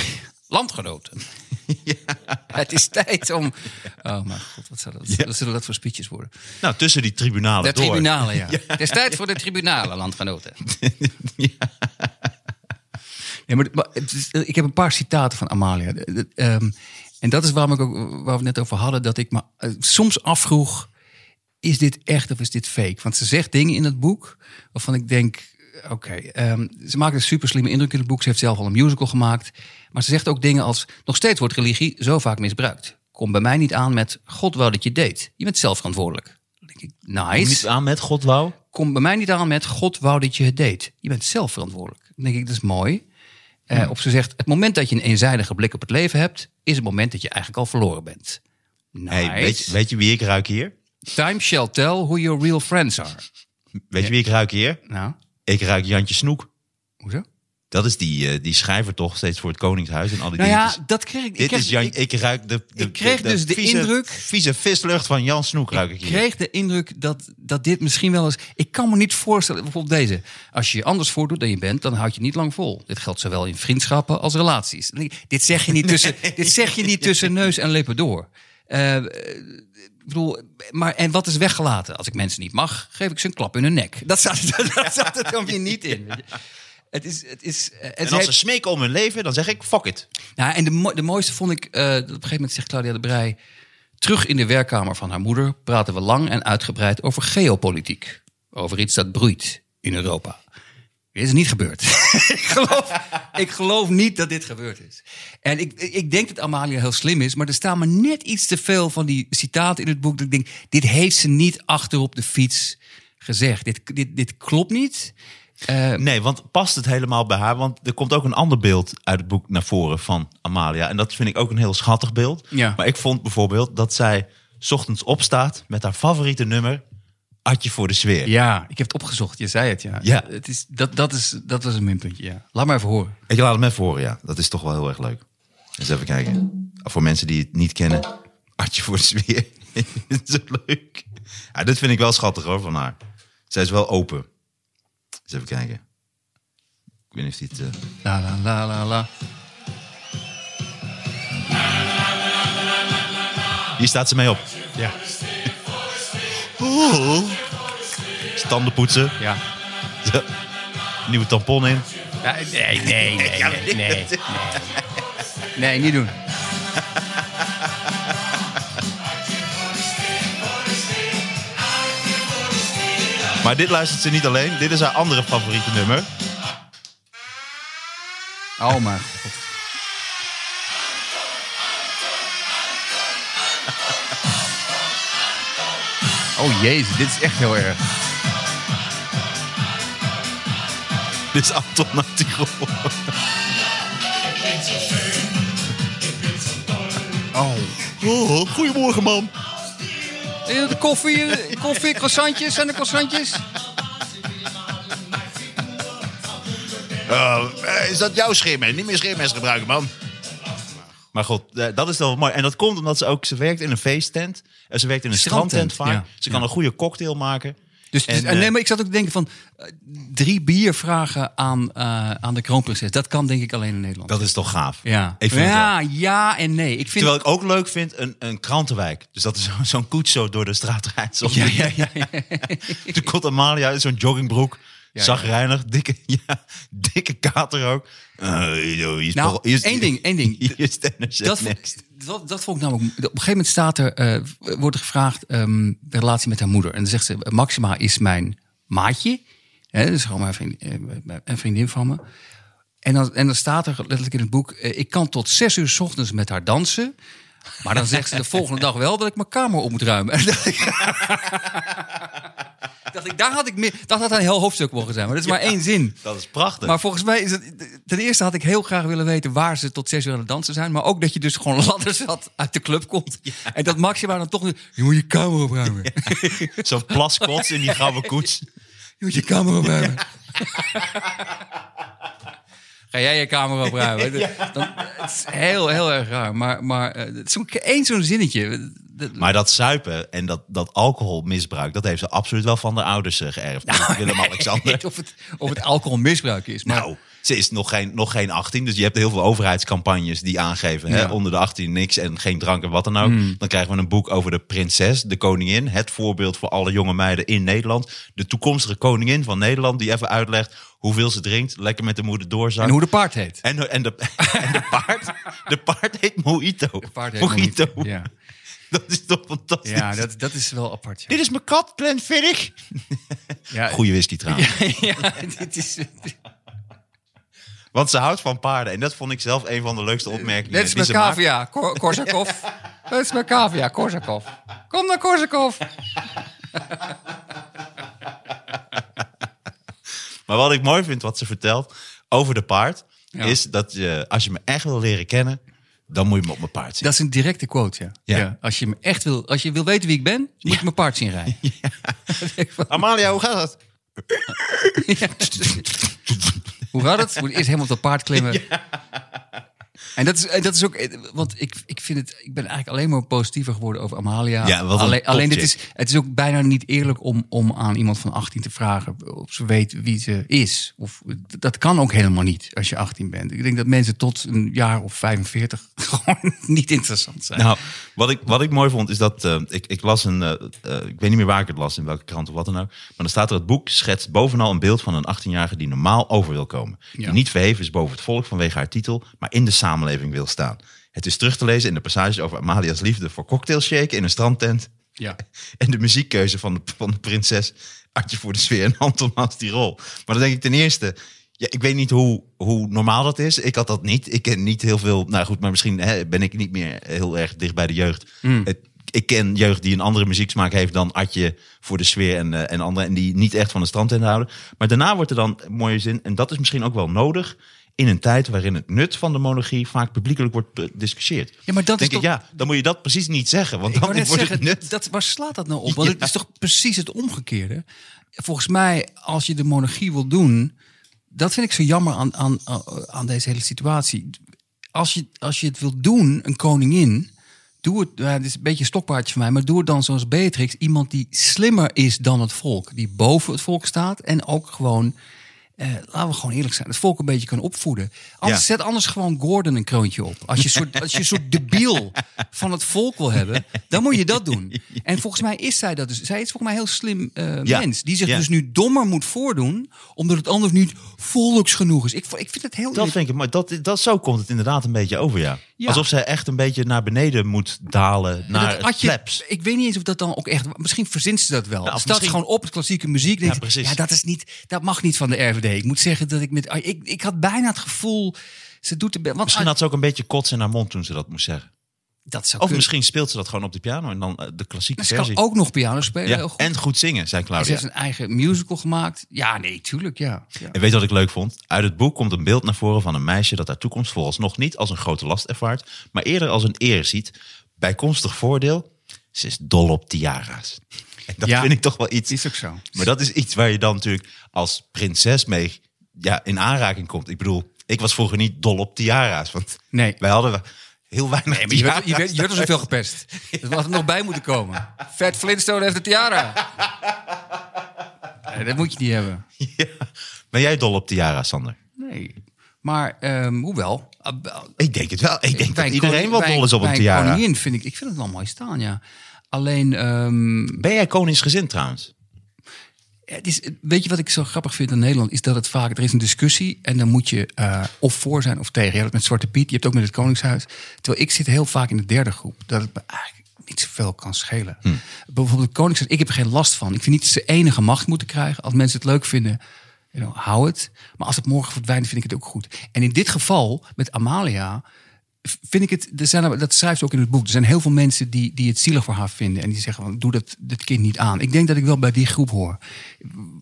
landgenoten. Het is tijd om. Oh mijn god, wat, zou dat, Ja. wat zullen dat voor speeches worden? Nou, tussen die tribunalen De door. tribunalen, ja. Het is tijd voor de tribunalen, landgenoten. Ja, maar, maar is- ik heb een paar citaten van Amalia. Ehm, en dat is waarom ik ook, waar we het net over hadden, dat ik me eh, soms afvroeg: is dit echt of is dit fake? Want ze zegt dingen in het boek waarvan ik denk: oké, ehm, ze maakt een super slimme indruk in het boek. Ze heeft zelf al een musical gemaakt. Maar ze zegt ook dingen als: nog steeds wordt religie zo vaak misbruikt. Kom bij mij niet aan met God wou dat je deed. Je bent zelf verantwoordelijk. Dan denk ik, nice Niet aan met God wou. kom bij mij niet aan met God wou dat je het deed. Je bent zelf verantwoordelijk. Dan denk ik, dat is mooi. Eh, Of ze zegt, het moment dat je een eenzijdige blik op het leven hebt... is het moment dat je eigenlijk al verloren bent. Nice. Hey, weet, je, weet je wie ik ruik hier? Time shall tell who your real friends are. Weet je wie ik ruik hier? Nou, Ik ruik Jantje Snoek. hoezo? Dat is die, eh, die schrijver toch steeds voor het Koningshuis en al die Nou ja, dat kreeg ik. ik Dit kreeg, is Jan, ik, ik, ruik de, de, ik kreeg dus de vieze, indruk- vieze vislucht van Jan Snoek ruik ik hier. kreeg de indruk dat, dat dit misschien wel eens... Ik kan me niet voorstellen, bijvoorbeeld deze. Als je je anders voordoet dan je bent, dan houd je niet lang vol. Dit geldt zowel in vriendschappen als relaties. Ik, Dit zeg je niet tussen, dit zeg je niet tussen neus en lippen door. Eh, ik bedoel, maar en wat is weggelaten? Als ik mensen niet mag, geef ik ze een klap in hun nek. Dat staat, dat staat er dan weer niet in. Het is, het is, eh, het En als heeft- ze smeken om hun leven, dan zeg ik fuck it. nou, en de, mo- de mooiste vond ik, eh, op een gegeven moment zegt Claudia de Brij... terug in de werkkamer van haar moeder praten we lang en uitgebreid over geopolitiek. Over iets dat broeit in Europa. Dit is niet gebeurd. ik, geloof, ik geloof niet dat dit gebeurd is. En ik, ik denk dat Amalia heel slim is, maar er staan maar net iets te veel van die citaten in het boek. Dat ik denk, dit heeft ze niet achter op de fiets gezegd. Dit, dit, dit klopt niet. Eh, Nee, want past het helemaal bij haar? Want er komt ook een ander beeld uit het boek naar voren van Amalia. En dat vind ik ook een heel schattig beeld. Ja. Maar ik vond bijvoorbeeld dat zij 's ochtends opstaat met haar favoriete nummer, Adje voor de sfeer. Ja, ik heb het opgezocht. Je zei het, ja. Ja. Het is, dat, dat, is, dat was een minpuntje, ja. Laat maar even horen. Ik laat hem even horen, ja. Dat is toch wel heel erg leuk. Eens even kijken. Voor mensen die het niet kennen, Adje voor de sfeer. Zo leuk. Ja, dit vind ik wel schattig hoor, van haar. Zij is wel open. Eens even kijken. Ik weet niet of die het... eh, La la la la la. Hier staat ze mee op. Ja. Tanden poetsen. Ja. Nieuwe tampon in. nee, nee, nee, nee, nee, nee. Nee, niet doen. Maar dit luistert ze niet alleen. Dit is haar andere favoriete nummer. Oh mijn god. Oh jezus, dit is echt heel erg. Dit is Anton Nachtigol. Oh. Oh, goedemorgen man. Eh, De koffie, eh, koffie, croissantjes, zijn er croissantjes? Oh, eh, is dat jouw scheermes? Niet meer scheermes gebruiken man. Maar god, eh, dat is wel mooi. En dat komt omdat ze ook, ze werkt in een feesttent. En ze werkt in een Strandtent, strandtent vaak. ja. Ze kan een goede cocktail maken. Dus, dus- En, nee, eh, maar ik zat ook te denken van... eh, drie bier vragen aan, eh, aan de kroonprinses. Dat kan denk ik alleen in Nederland. Dat is toch gaaf? ja, Ik vind het ja, ja en nee. Ik vind Terwijl ik ook leuk vind een, een krantenwijk. Dus dat is zo- zo'n koets zo door de straat rijdt. Zo. Ja, ja, ja, ja. Toen komt Amalia in zo'n joggingbroek. Ja, Zagrijnig, dikke, ja, dikke kater ook. Uh, is Nou, is- één ding, één ding. Is Dat. Dat, dat vond ik namelijk. Op een gegeven moment staat er, eh, wordt er gevraagd ehm, de relatie met haar moeder. En dan zegt ze: Maxima is mijn maatje. Hè, dus gewoon mijn eh, een vriendin van me. En dan, en dan staat er letterlijk in het boek: eh, Ik kan tot zes uur 's ochtends met haar dansen. Maar dan zegt ze de volgende dag wel dat ik mijn kamer op moet ruimen. Dacht ik, daar had ik meer. Dat had een heel hoofdstuk mogen zijn. Maar dat is maar één zin. Dat is prachtig. Maar volgens mij is het. Ten eerste had ik heel graag willen weten waar ze tot zes uur aan het dansen zijn. Maar ook dat je dus gewoon ladders had uit de club komt. En dat Maxima dan toch. Je moet je kamer opruimen. Zo'n plaskots in die gouden koets. Je moet je kamer opruimen. Ga jij je kamer opruimen? Dan, het is heel, heel erg raar. Maar, maar eh, het is één zo'n zinnetje. Maar dat zuipen en dat, dat alcoholmisbruik, dat heeft ze absoluut wel van de ouders eh, geërfd. Willem-Alexander. of, het, of het alcoholmisbruik is. Maar Nou, ze is nog geen, nog geen 18. Dus je hebt heel veel overheidscampagnes die aangeven. Hè, onder de 18 niks en geen drank en wat dan ook. Dan krijgen we een boek over de prinses, de koningin. Het voorbeeld voor alle jonge meiden in Nederland. De toekomstige koningin van Nederland. Die even uitlegt hoeveel ze drinkt. Lekker met de moeder doorzakt. en hoe de paard heet. En, en, de, en de paard, de paard heet Mojito. De paard heet Mojito. Mojito. Ja, Dat is toch fantastisch. ja dat, dat is wel apart. Ja. Dit is mijn kat, Glenfiddich. Ja, Goeie whisky trouwens. ja, dit is. Want ze houdt van paarden. En dat vond ik zelf een van de leukste opmerkingen. Dit is mijn cavia, Kor- Korsakov. Dit is mijn cavia, Korsakov. Kom naar Korsakov. Maar wat ik mooi vind wat ze vertelt over de paard... Ja. is dat je, als je me echt wil leren kennen... dan moet je me op mijn paard zien. Dat is een directe quote, ja. Ja. Als je me echt wil, als je wil weten wie ik ben, moet je mijn paard zien rijden. Amalia, hoe gaat het? Hoe gaat het? Moet eerst helemaal op dat paard klimmen. En dat is, en dat is ook, eh, want ik, ik vind het, ik ben eigenlijk alleen maar positiever geworden over Amalia. Ja, alleen, alleen dit is, het is ook bijna niet eerlijk om, om aan iemand van 18 te vragen of ze weet wie ze is. Of, dat kan ook helemaal niet als je 18 bent. Ik denk dat mensen tot een jaar of 45 gewoon niet interessant zijn. Nou, wat ik, wat ik mooi vond is dat eh, ik, ik las een, eh, eh, ik weet niet meer waar ik het las, in welke krant of wat dan ook. Maar dan staat er het boek schetst bovenal een beeld van een 18-jarige die normaal over wil komen. Ja. Die niet verheven is boven het volk vanwege haar titel, maar in de samenleving wil staan. Het is terug te lezen in de passages over Amalia's liefde voor cocktailshaken in een strandtent. Ja. En de muziekkeuze van de, van de prinses Adje voor de sfeer en Anton Tirol. Maar dan denk ik ten eerste, ja, ik weet niet hoe, hoe normaal dat is. Ik had dat niet. Ik ken niet heel veel. Nou goed, maar misschien hè, ben ik niet meer heel erg dicht bij de jeugd. Het- ik ken jeugd die een andere muzieksmaak heeft dan Adje voor de sfeer en, eh, en anderen. En die niet echt van de strandtent houden. Maar daarna wordt er dan mooie zin. En dat is misschien ook wel nodig. In een tijd waarin het nut van de monarchie vaak publiekelijk wordt bediscussieerd. Ja, maar dat denk is ik, toch- ja, dan moet je dat precies niet zeggen. Want Ik dan wordt zeggen, het nut. dat, waar slaat dat nou op? Want het is toch precies het omgekeerde. Volgens mij, als je de monarchie wil doen, dat vind ik zo jammer aan, aan, aan deze hele situatie. Als je, als je het wil doen, een koningin, doe het. Het is een beetje een stokpaardje van mij, maar doe het dan zoals Beatrix, iemand die slimmer is dan het volk, die boven het volk staat en ook gewoon. Eh, laten we gewoon eerlijk zijn, het volk een beetje kan opvoeden. Anders, Ja. Zet anders gewoon Gordon een kroontje op. Als je, soort, als je een soort debiel van het volk wil hebben, dan moet je dat doen. En volgens mij is zij dat dus. Zij is volgens mij een heel slim eh, Ja. mens. Die zich Ja. dus nu dommer moet voordoen, omdat het anders niet volks genoeg is. Ik, ik vind het heel... Dat vind ik, maar dat, dat, zo komt het inderdaad een beetje over, ja. Ja. Alsof zij echt een beetje naar beneden moet dalen, naar dat het plebs. Ik weet niet eens of dat dan ook echt. Misschien verzint ze dat wel. het staat misschien- gewoon op het klassieke muziek. Denkt, Ja, dat is niet. Dat mag niet van de RVD. Ik moet zeggen dat ik met. ah, Ik, ik had bijna het gevoel. Ze doet de. Want Misschien had ze ook een beetje kots in haar mond toen ze dat moest zeggen. dat zou Of kunnen. misschien speelt ze dat gewoon op de piano en dan eh, de klassieke Ze versie. kan ook nog piano spelen. ja, heel goed. en goed zingen, zei En ze Claudia. heeft een eigen musical gemaakt. Ja, nee, tuurlijk, ja. ja. En weet je wat ik leuk vond? Uit het boek komt een beeld naar voren van een meisje dat haar toekomst vooralsnog niet als een grote last ervaart, maar eerder als een eer ziet. Bijkomstig voordeel, ze is dol op tiara's. En dat Ja. vind ik toch wel iets. Is ook zo. Maar dat is iets waar je dan natuurlijk als prinses mee ja, in aanraking komt. Ik bedoel, ik was vroeger niet dol op tiara's. Want Nee. wij hadden heel weinig Nee, maar je werd, je werd, je werd er zoveel gepest. Er had er nog bij moeten komen. Fat Flintstone heeft een tiara. Nee, dat moet je niet hebben. Ja. Ben jij dol op tiara's, Sander? Nee. Maar, ehm, hoewel. ah, Ik denk het wel. Ik denk dat een iedereen wel dol is op een tiara. koningin vind ik, ik vind het wel mooi staan, ja. Alleen, ehm, Ben jij koningsgezind trouwens? het is, weet je wat ik zo grappig vind in Nederland? Is dat het vaak, er is een discussie en dan moet je eh, of voor zijn of tegen. Je hebt het met Zwarte Piet, je hebt het ook met het Koningshuis. Terwijl ik zit heel vaak in de derde groep. Dat het me eigenlijk niet zoveel kan schelen. Hm. Bijvoorbeeld het Koningshuis, ik heb er geen last van. Ik vind niet dat ze enige macht moeten krijgen. Als mensen het leuk vinden, you know, hou het. Maar als het morgen verdwijnt, vind ik het ook goed. En in dit geval, met Amalia... vind ik het, er zijn, dat schrijft ze ook in het boek. Er zijn heel veel mensen die, die het zielig voor haar vinden. En die zeggen van, doe dat, dat kind niet aan. Ik denk dat ik wel bij die groep hoor.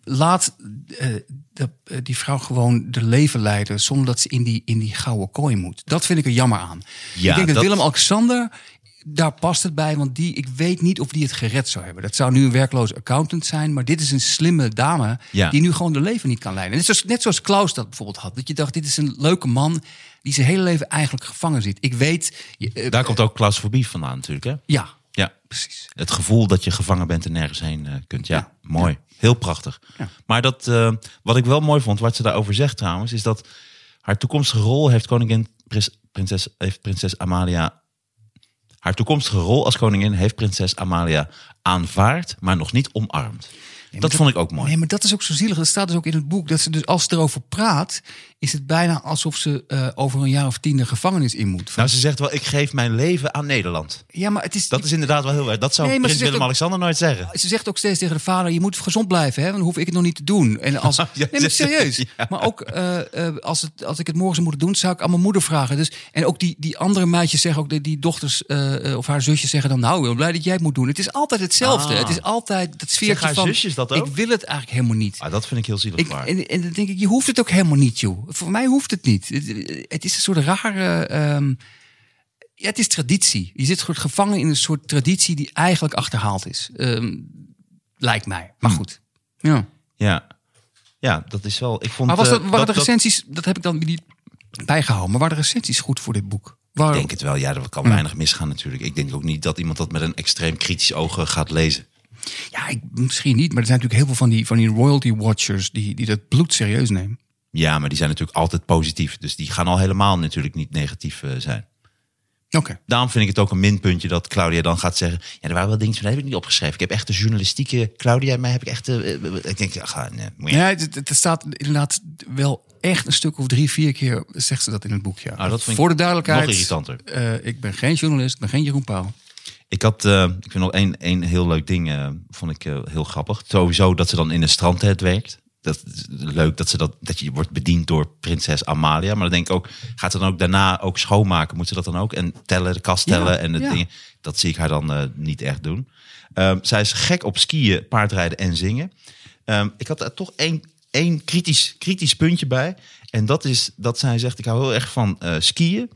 Laat eh, dat, eh, die vrouw gewoon de leven leiden zonder dat ze in die, in die gouden kooi moet. Dat vind ik er jammer aan. Ja, ik denk dat, dat- Willem-Alexander, daar past het bij. Want die, ik weet niet of die het gered zou hebben. Dat zou nu een werkloze accountant zijn. Maar dit is een slimme dame Ja. die nu gewoon de leven niet kan leiden. Net zoals, net zoals Klaus dat bijvoorbeeld had. Dat je dacht, dit is een leuke man die zijn hele leven eigenlijk gevangen zit. Ik weet, je, eh, Daar komt ook claustrofobie vandaan natuurlijk, hè? ja, Ja. precies. Het gevoel dat je gevangen bent en nergens heen eh, kunt. Ja, Ja. mooi. Heel prachtig. Ja. Maar dat, eh, wat ik wel mooi vond, wat ze daarover zegt trouwens, is dat haar toekomstige rol heeft koningin prinses, heeft prinses Amalia. Haar toekomstige rol als koningin heeft prinses Amalia aanvaard, maar nog niet omarmd. dat, dat- vond ik ook mooi. Nee, maar dat is ook zo zielig. Dat staat dus ook in het boek. Dat ze dus als ze erover praat, is het bijna alsof ze eh, over een jaar of tien de gevangenis in moet. Nou, ze zegt wel, ik geef mijn leven aan Nederland. ja, maar het is. Dat is inderdaad wel heel erg. Dat zou Nee, prins Willem-Alexander nooit zeggen. Ze zegt ook steeds tegen de vader: je moet gezond blijven, hè? Dan hoef ik het nog niet te doen. En als, Ja, nee, maar serieus. ja. Maar ook eh, eh, als, het, als ik het morgen zou moeten doen, zou ik aan mijn moeder vragen. Dus, en ook die, die andere meisjes zeggen ook, die, die dochters of haar zusjes zeggen dan: Nou, ik ben blij dat jij het moet doen. Het is altijd hetzelfde. Ah. Het is altijd dat sfeertje haar van. zusjes dat ook? Ik wil het eigenlijk helemaal niet. Ah, dat vind ik heel zielig Ik, en, en dan denk ik, je hoeft het ook helemaal niet, joh. Voor mij hoeft het niet. Het, het is een soort rare. ehm, ja, het is traditie. Je zit gewoon gevangen in een soort traditie die eigenlijk achterhaald is. Ehm, lijkt mij. Maar goed. Ja. Ja. ja, dat is wel... Ik vond, Maar was dat, eh, waren de recensies, dat heb ik dan niet bijgehouden, maar waren de recensies goed voor dit boek? Waar, Ik denk het wel. Ja, er kan weinig misgaan natuurlijk. Ik denk ook niet dat iemand dat met een extreem kritisch oog eh, gaat lezen. Ja, ik, misschien niet, maar er zijn natuurlijk heel veel van die, van die royalty watchers die, die dat bloed serieus nemen. Ja, maar die zijn natuurlijk altijd positief. Dus die gaan al helemaal natuurlijk niet negatief eh, zijn. Oké. Daarom vind ik het ook een minpuntje dat Claudia dan gaat zeggen... Ja, er waren wel dingen van, dat heb ik niet opgeschreven. Ik heb echt de journalistieke... Claudia, mij heb ik echt... eh, eh, ik denk, ja, ga, nee, moet je- Ja, het, het staat inderdaad wel echt een stuk of drie, vier keer zegt ze dat in het boek. Ja. Nou, Voor de duidelijkheid. nog irritanter. ik ben geen journalist, ik ben geen Jeroen Pauw. Ik had, ik vind nog één, één heel leuk ding, vond ik heel grappig. Sowieso dat ze dan in een strandtent werkt. Dat is leuk dat, ze dat, dat je wordt bediend door prinses Amalia. Maar dan denk ik ook, gaat ze dan ook daarna ook schoonmaken? Moet ze dat dan ook? En tellen, de kast tellen Ja, en de ja. dingen. Dat zie ik haar dan eh, niet echt doen. Ehm, zij is gek op skiën, paardrijden en zingen. Ehm, ik had er toch één, één kritisch, kritisch puntje bij. En dat is dat zij zegt, ik hou heel erg van eh, skiën.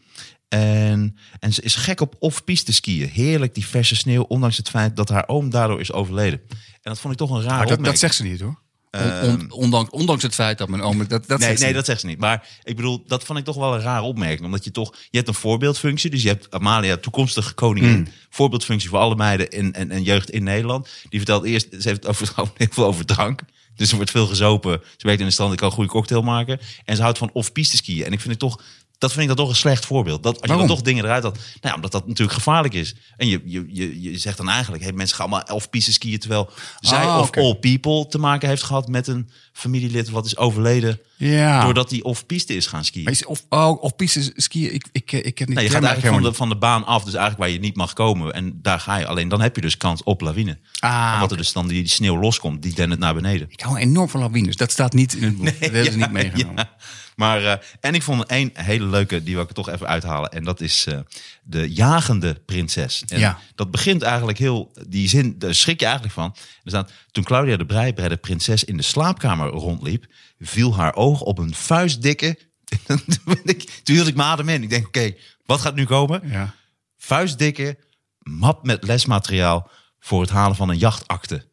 En, en ze is gek op off-piste skiën. Heerlijk die verse sneeuw, ondanks het feit dat haar oom daardoor is overleden. En dat vond ik toch een raar dat, dat zegt ze niet hoor. On- on- ondanks, ondanks het feit dat mijn oom... Dat, dat Nee, zegt ze nee niet. dat zegt ze niet. Maar ik bedoel, dat vond ik toch wel een rare opmerking. Omdat je toch, je hebt een voorbeeldfunctie. Dus je hebt Amalia, toekomstige koningin. Hmm. Voorbeeldfunctie voor alle meiden en, en, en jeugd in Nederland. Die vertelt eerst, ze heeft het over, heel veel over drank. Dus er wordt veel gezopen. Ze werkt in de stand, ik kan een goede cocktail maken. En ze houdt van off-piste skiën. En ik vind het toch, dat vind ik dan toch een slecht voorbeeld. Dat, als je dan toch dingen eruit had. Nou, ja, omdat dat natuurlijk gevaarlijk is. En je, je, je, je zegt dan eigenlijk, hey, mensen gaan allemaal off-piste skiën. Terwijl zij Ah, of all people te maken heeft gehad met een familielid wat is overleden. Ja. Doordat hij off-piste is gaan skiën. Is- Of, oh, of piste skiën, ik, ik, ik ken niet. Nee, je gaat eigenlijk van de, van de baan af, dus eigenlijk waar je niet mag komen. En daar ga je. Alleen dan heb je dus kans op lawine. Ah, Omdat oké. er dus dan die, die sneeuw loskomt, die dendert naar beneden. Ik hou enorm van lawines. Dat staat niet in het boek. dat hebben ze niet meegenomen. Ja. Maar, eh, en ik vond één hele leuke, die wil ik er toch even uithalen. En dat is eh, de jagende prinses. En Ja. dat begint eigenlijk heel, die zin, daar schrik je eigenlijk van. Er staat, toen Claudia de Brij bij de prinses in de slaapkamer rondliep, viel haar oog op een vuistdikke. toen hield ik mijn adem in. Ik denk, oké, wat gaat nu komen? Ja. vuistdikke map met lesmateriaal voor het halen van een jachtakte.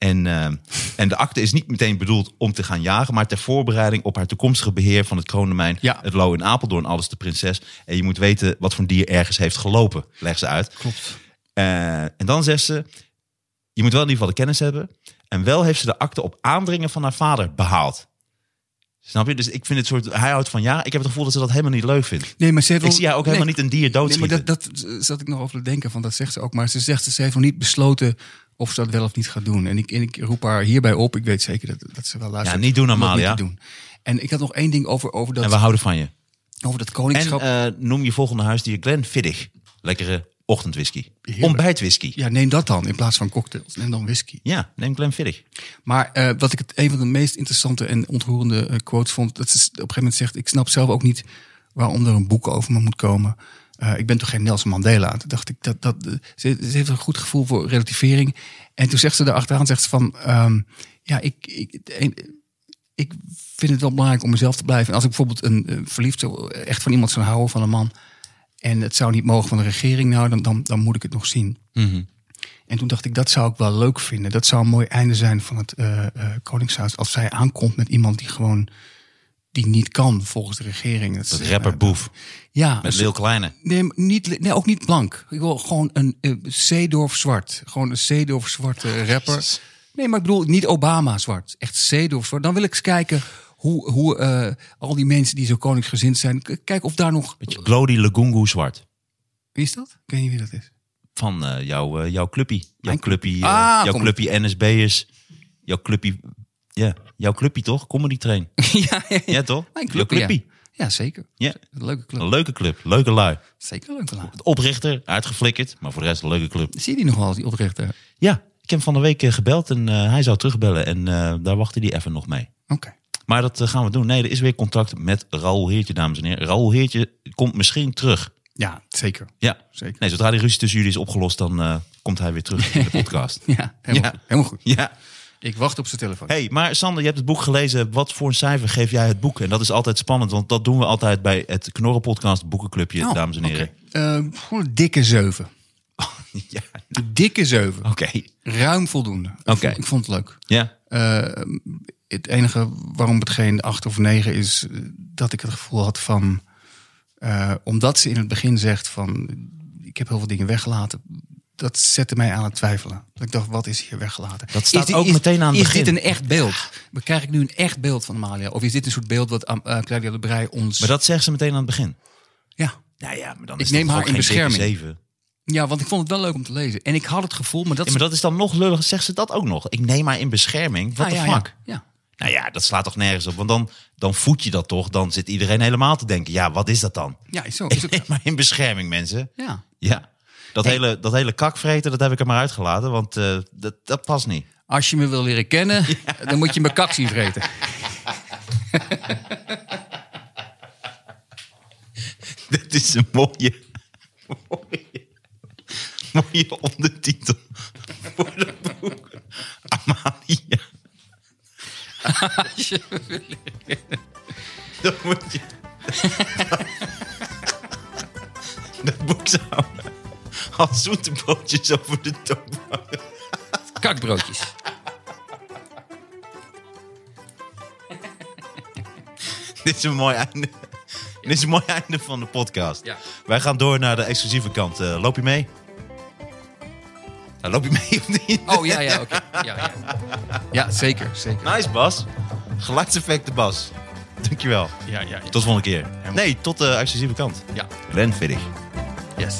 En, eh, en de akte is niet meteen bedoeld om te gaan jagen, maar ter voorbereiding op haar toekomstige beheer van het kroondomein, Ja. het Lo in Apeldoorn, alles de prinses. En je moet weten wat voor dier ergens heeft gelopen, legt ze uit. Klopt. Eh, en dan zegt ze, je moet wel in ieder geval de kennis hebben. En wel heeft ze de akte op aandringen van haar vader behaald. Snap je? Dus ik vind het soort, hij houdt van ja. Ik heb het gevoel dat ze dat helemaal niet leuk vindt. Nee, maar ze heeft Ik wel- zie haar ook helemaal nee, niet een dier Nee, doodschieten. maar dat, dat zat ik nog over te denken van, dat zegt ze ook. Maar ze zegt, ze heeft nog niet besloten of ze dat wel of niet gaat doen. En ik, en ik roep haar hierbij op. Ik weet zeker dat, dat ze wel luistert. Ja, niet doen, niet te doen. En ik had nog één ding over, over, dat, en we houden van je. over dat En koningschap. eh, noem je volgende huisdier Glenfiddich. Lekkere ochtendwhisky. Heerlijk. Ontbijtwhisky. ja, neem dat dan in plaats van cocktails. Neem dan whisky. Ja, neem Glenfiddich. Maar eh, wat ik het een van de meest interessante en ontroerende eh, quotes vond, dat ze op een gegeven moment zegt: Ik snap zelf ook niet waarom er een boek over me moet komen. Eh, ik ben toch geen Nelson Mandela. Toen dacht ik, dat, dat, eh, ze, ze heeft een goed gevoel voor relativering. En toen zegt ze erachteraan, zegt ze van, ehm, ja, ik, ik, ik vind het wel belangrijk om mezelf te blijven. En als ik bijvoorbeeld een eh, verliefd echt van iemand zou houden, van een man, en het zou niet mogen van de regering, nou, dan, dan, dan moet ik het nog zien. En toen dacht ik, dat zou ik wel leuk vinden. Dat zou een mooi einde zijn van het Koningshuis. Als zij aankomt met iemand die gewoon die niet kan volgens de regering. Dat, is, Dat eh, rapper Boef. ja, Met Lil Kleine. Nee, niet, nee, ook niet blank. Ik wil gewoon een uh, Zeedorf zwart. Gewoon een Zeedorf zwarte rapper. Jezus. Nee, maar ik bedoel niet Obama zwart. Echt Zeedorf zwart. Dan wil ik eens kijken hoe, hoe eh, al die mensen die zo koningsgezind zijn... Kijk of daar nog... Beetje Glody Legungu zwart. Wie is dat? Ik weet niet wie dat is. Van eh, jouw, eh, jouw clubpie. Jouw clubpie, eh, Ah, jouw kom. clubpie NSB'ers. Jouw clubpie... Ja, jouw clubpie toch? Comedy Train. ja, ja, Ja, toch? Mijn Jouw club, ja. zeker. Ja. Een leuke club. Een leuke club. Leuke lui. Zeker een leuke club. Oprichter, uitgeflikkerd. Maar voor de rest een leuke club. Zie je die nog wel, die oprichter? Oké. Ja, ik heb hem van de week eh, gebeld en eh, hij zou terugbellen. En eh, daar wachtte hij even nog mee. Maar dat gaan we doen. Nee, er is weer contact met Raoul Heertje, dames en heren. Raoul Heertje komt misschien terug. Ja, zeker. Ja, Zeker. Nee, zodra die ruzie tussen jullie is opgelost, dan komt hij weer terug in de podcast. Ja, helemaal, Ja. Goed. helemaal goed. ja. Ik wacht op zijn telefoon. hey, maar Sander, je hebt het boek gelezen. Wat voor een cijfer geef jij het boek? En dat is altijd spannend, want dat doen we altijd bij het Knorren Podcast Boekenclubje, Oh, dames en heren. oké. Eh, gewoon een dikke zeven. Ja, Een dikke zeven. oké. Ruim voldoende. Ik Oké. vond- Ik vond het leuk. Ja, Eh, het enige waarom het geen acht of negen is, eh, dat ik het gevoel had van, eh, omdat ze in het begin zegt van, ik heb heel veel dingen weggelaten, dat zette mij aan het twijfelen. Dat ik dacht, wat is hier weggelaten? Dat staat Is dit- ook is- meteen aan het Is begin. dit een echt beeld? Krijg ik nu een echt beeld van Amalia? Of is dit een soort beeld wat uh, Claudia de Brij ons... maar dat zegt ze meteen aan het begin. Ja. Nou ja, maar dan Ik is neem het haar toch in bescherming. zeven. ja, want ik vond het wel leuk om te lezen. En ik had het gevoel, maar dat Ja, maar dat is dan nog lullig. Zegt ze dat ook nog? Ik neem haar in bescherming. Wat Ah, de ja, fuck? Ja. ja. Nou ja, dat slaat toch nergens op. Want dan, dan voed je dat toch. Dan zit iedereen helemaal te denken. Ja, wat is dat dan? Ja, is zo. Is Ik neem maar in bescherming, mensen. ja. Ja. Dat, hele, dat hele kakvreten, dat heb ik er maar uitgelaten. Want eh, dat, dat past niet. Als je me wil leren kennen, dan moet je mijn kak zien vreten. Dit is een mooie, mooie, mooie ondertitel voor het boek. Amalia. Als je me wil leren Dan moet je... Dat boek zou als zoete broodjes over de toon hangen. Kakbroodjes. Dit is een mooi einde. Dit is een mooi einde van de podcast. Ja. Wij gaan door naar de exclusieve kant. Eh, loop je mee? Nou, loop je mee of niet? Oh ja, ja, oké. Ja, ja. ja, zeker, zeker. Nice, Bas. Geluidseffecten, Bas. Dankjewel. Ja, ja, ja. Tot de volgende keer. Nee, tot de exclusieve kant. Ja, Ren yes.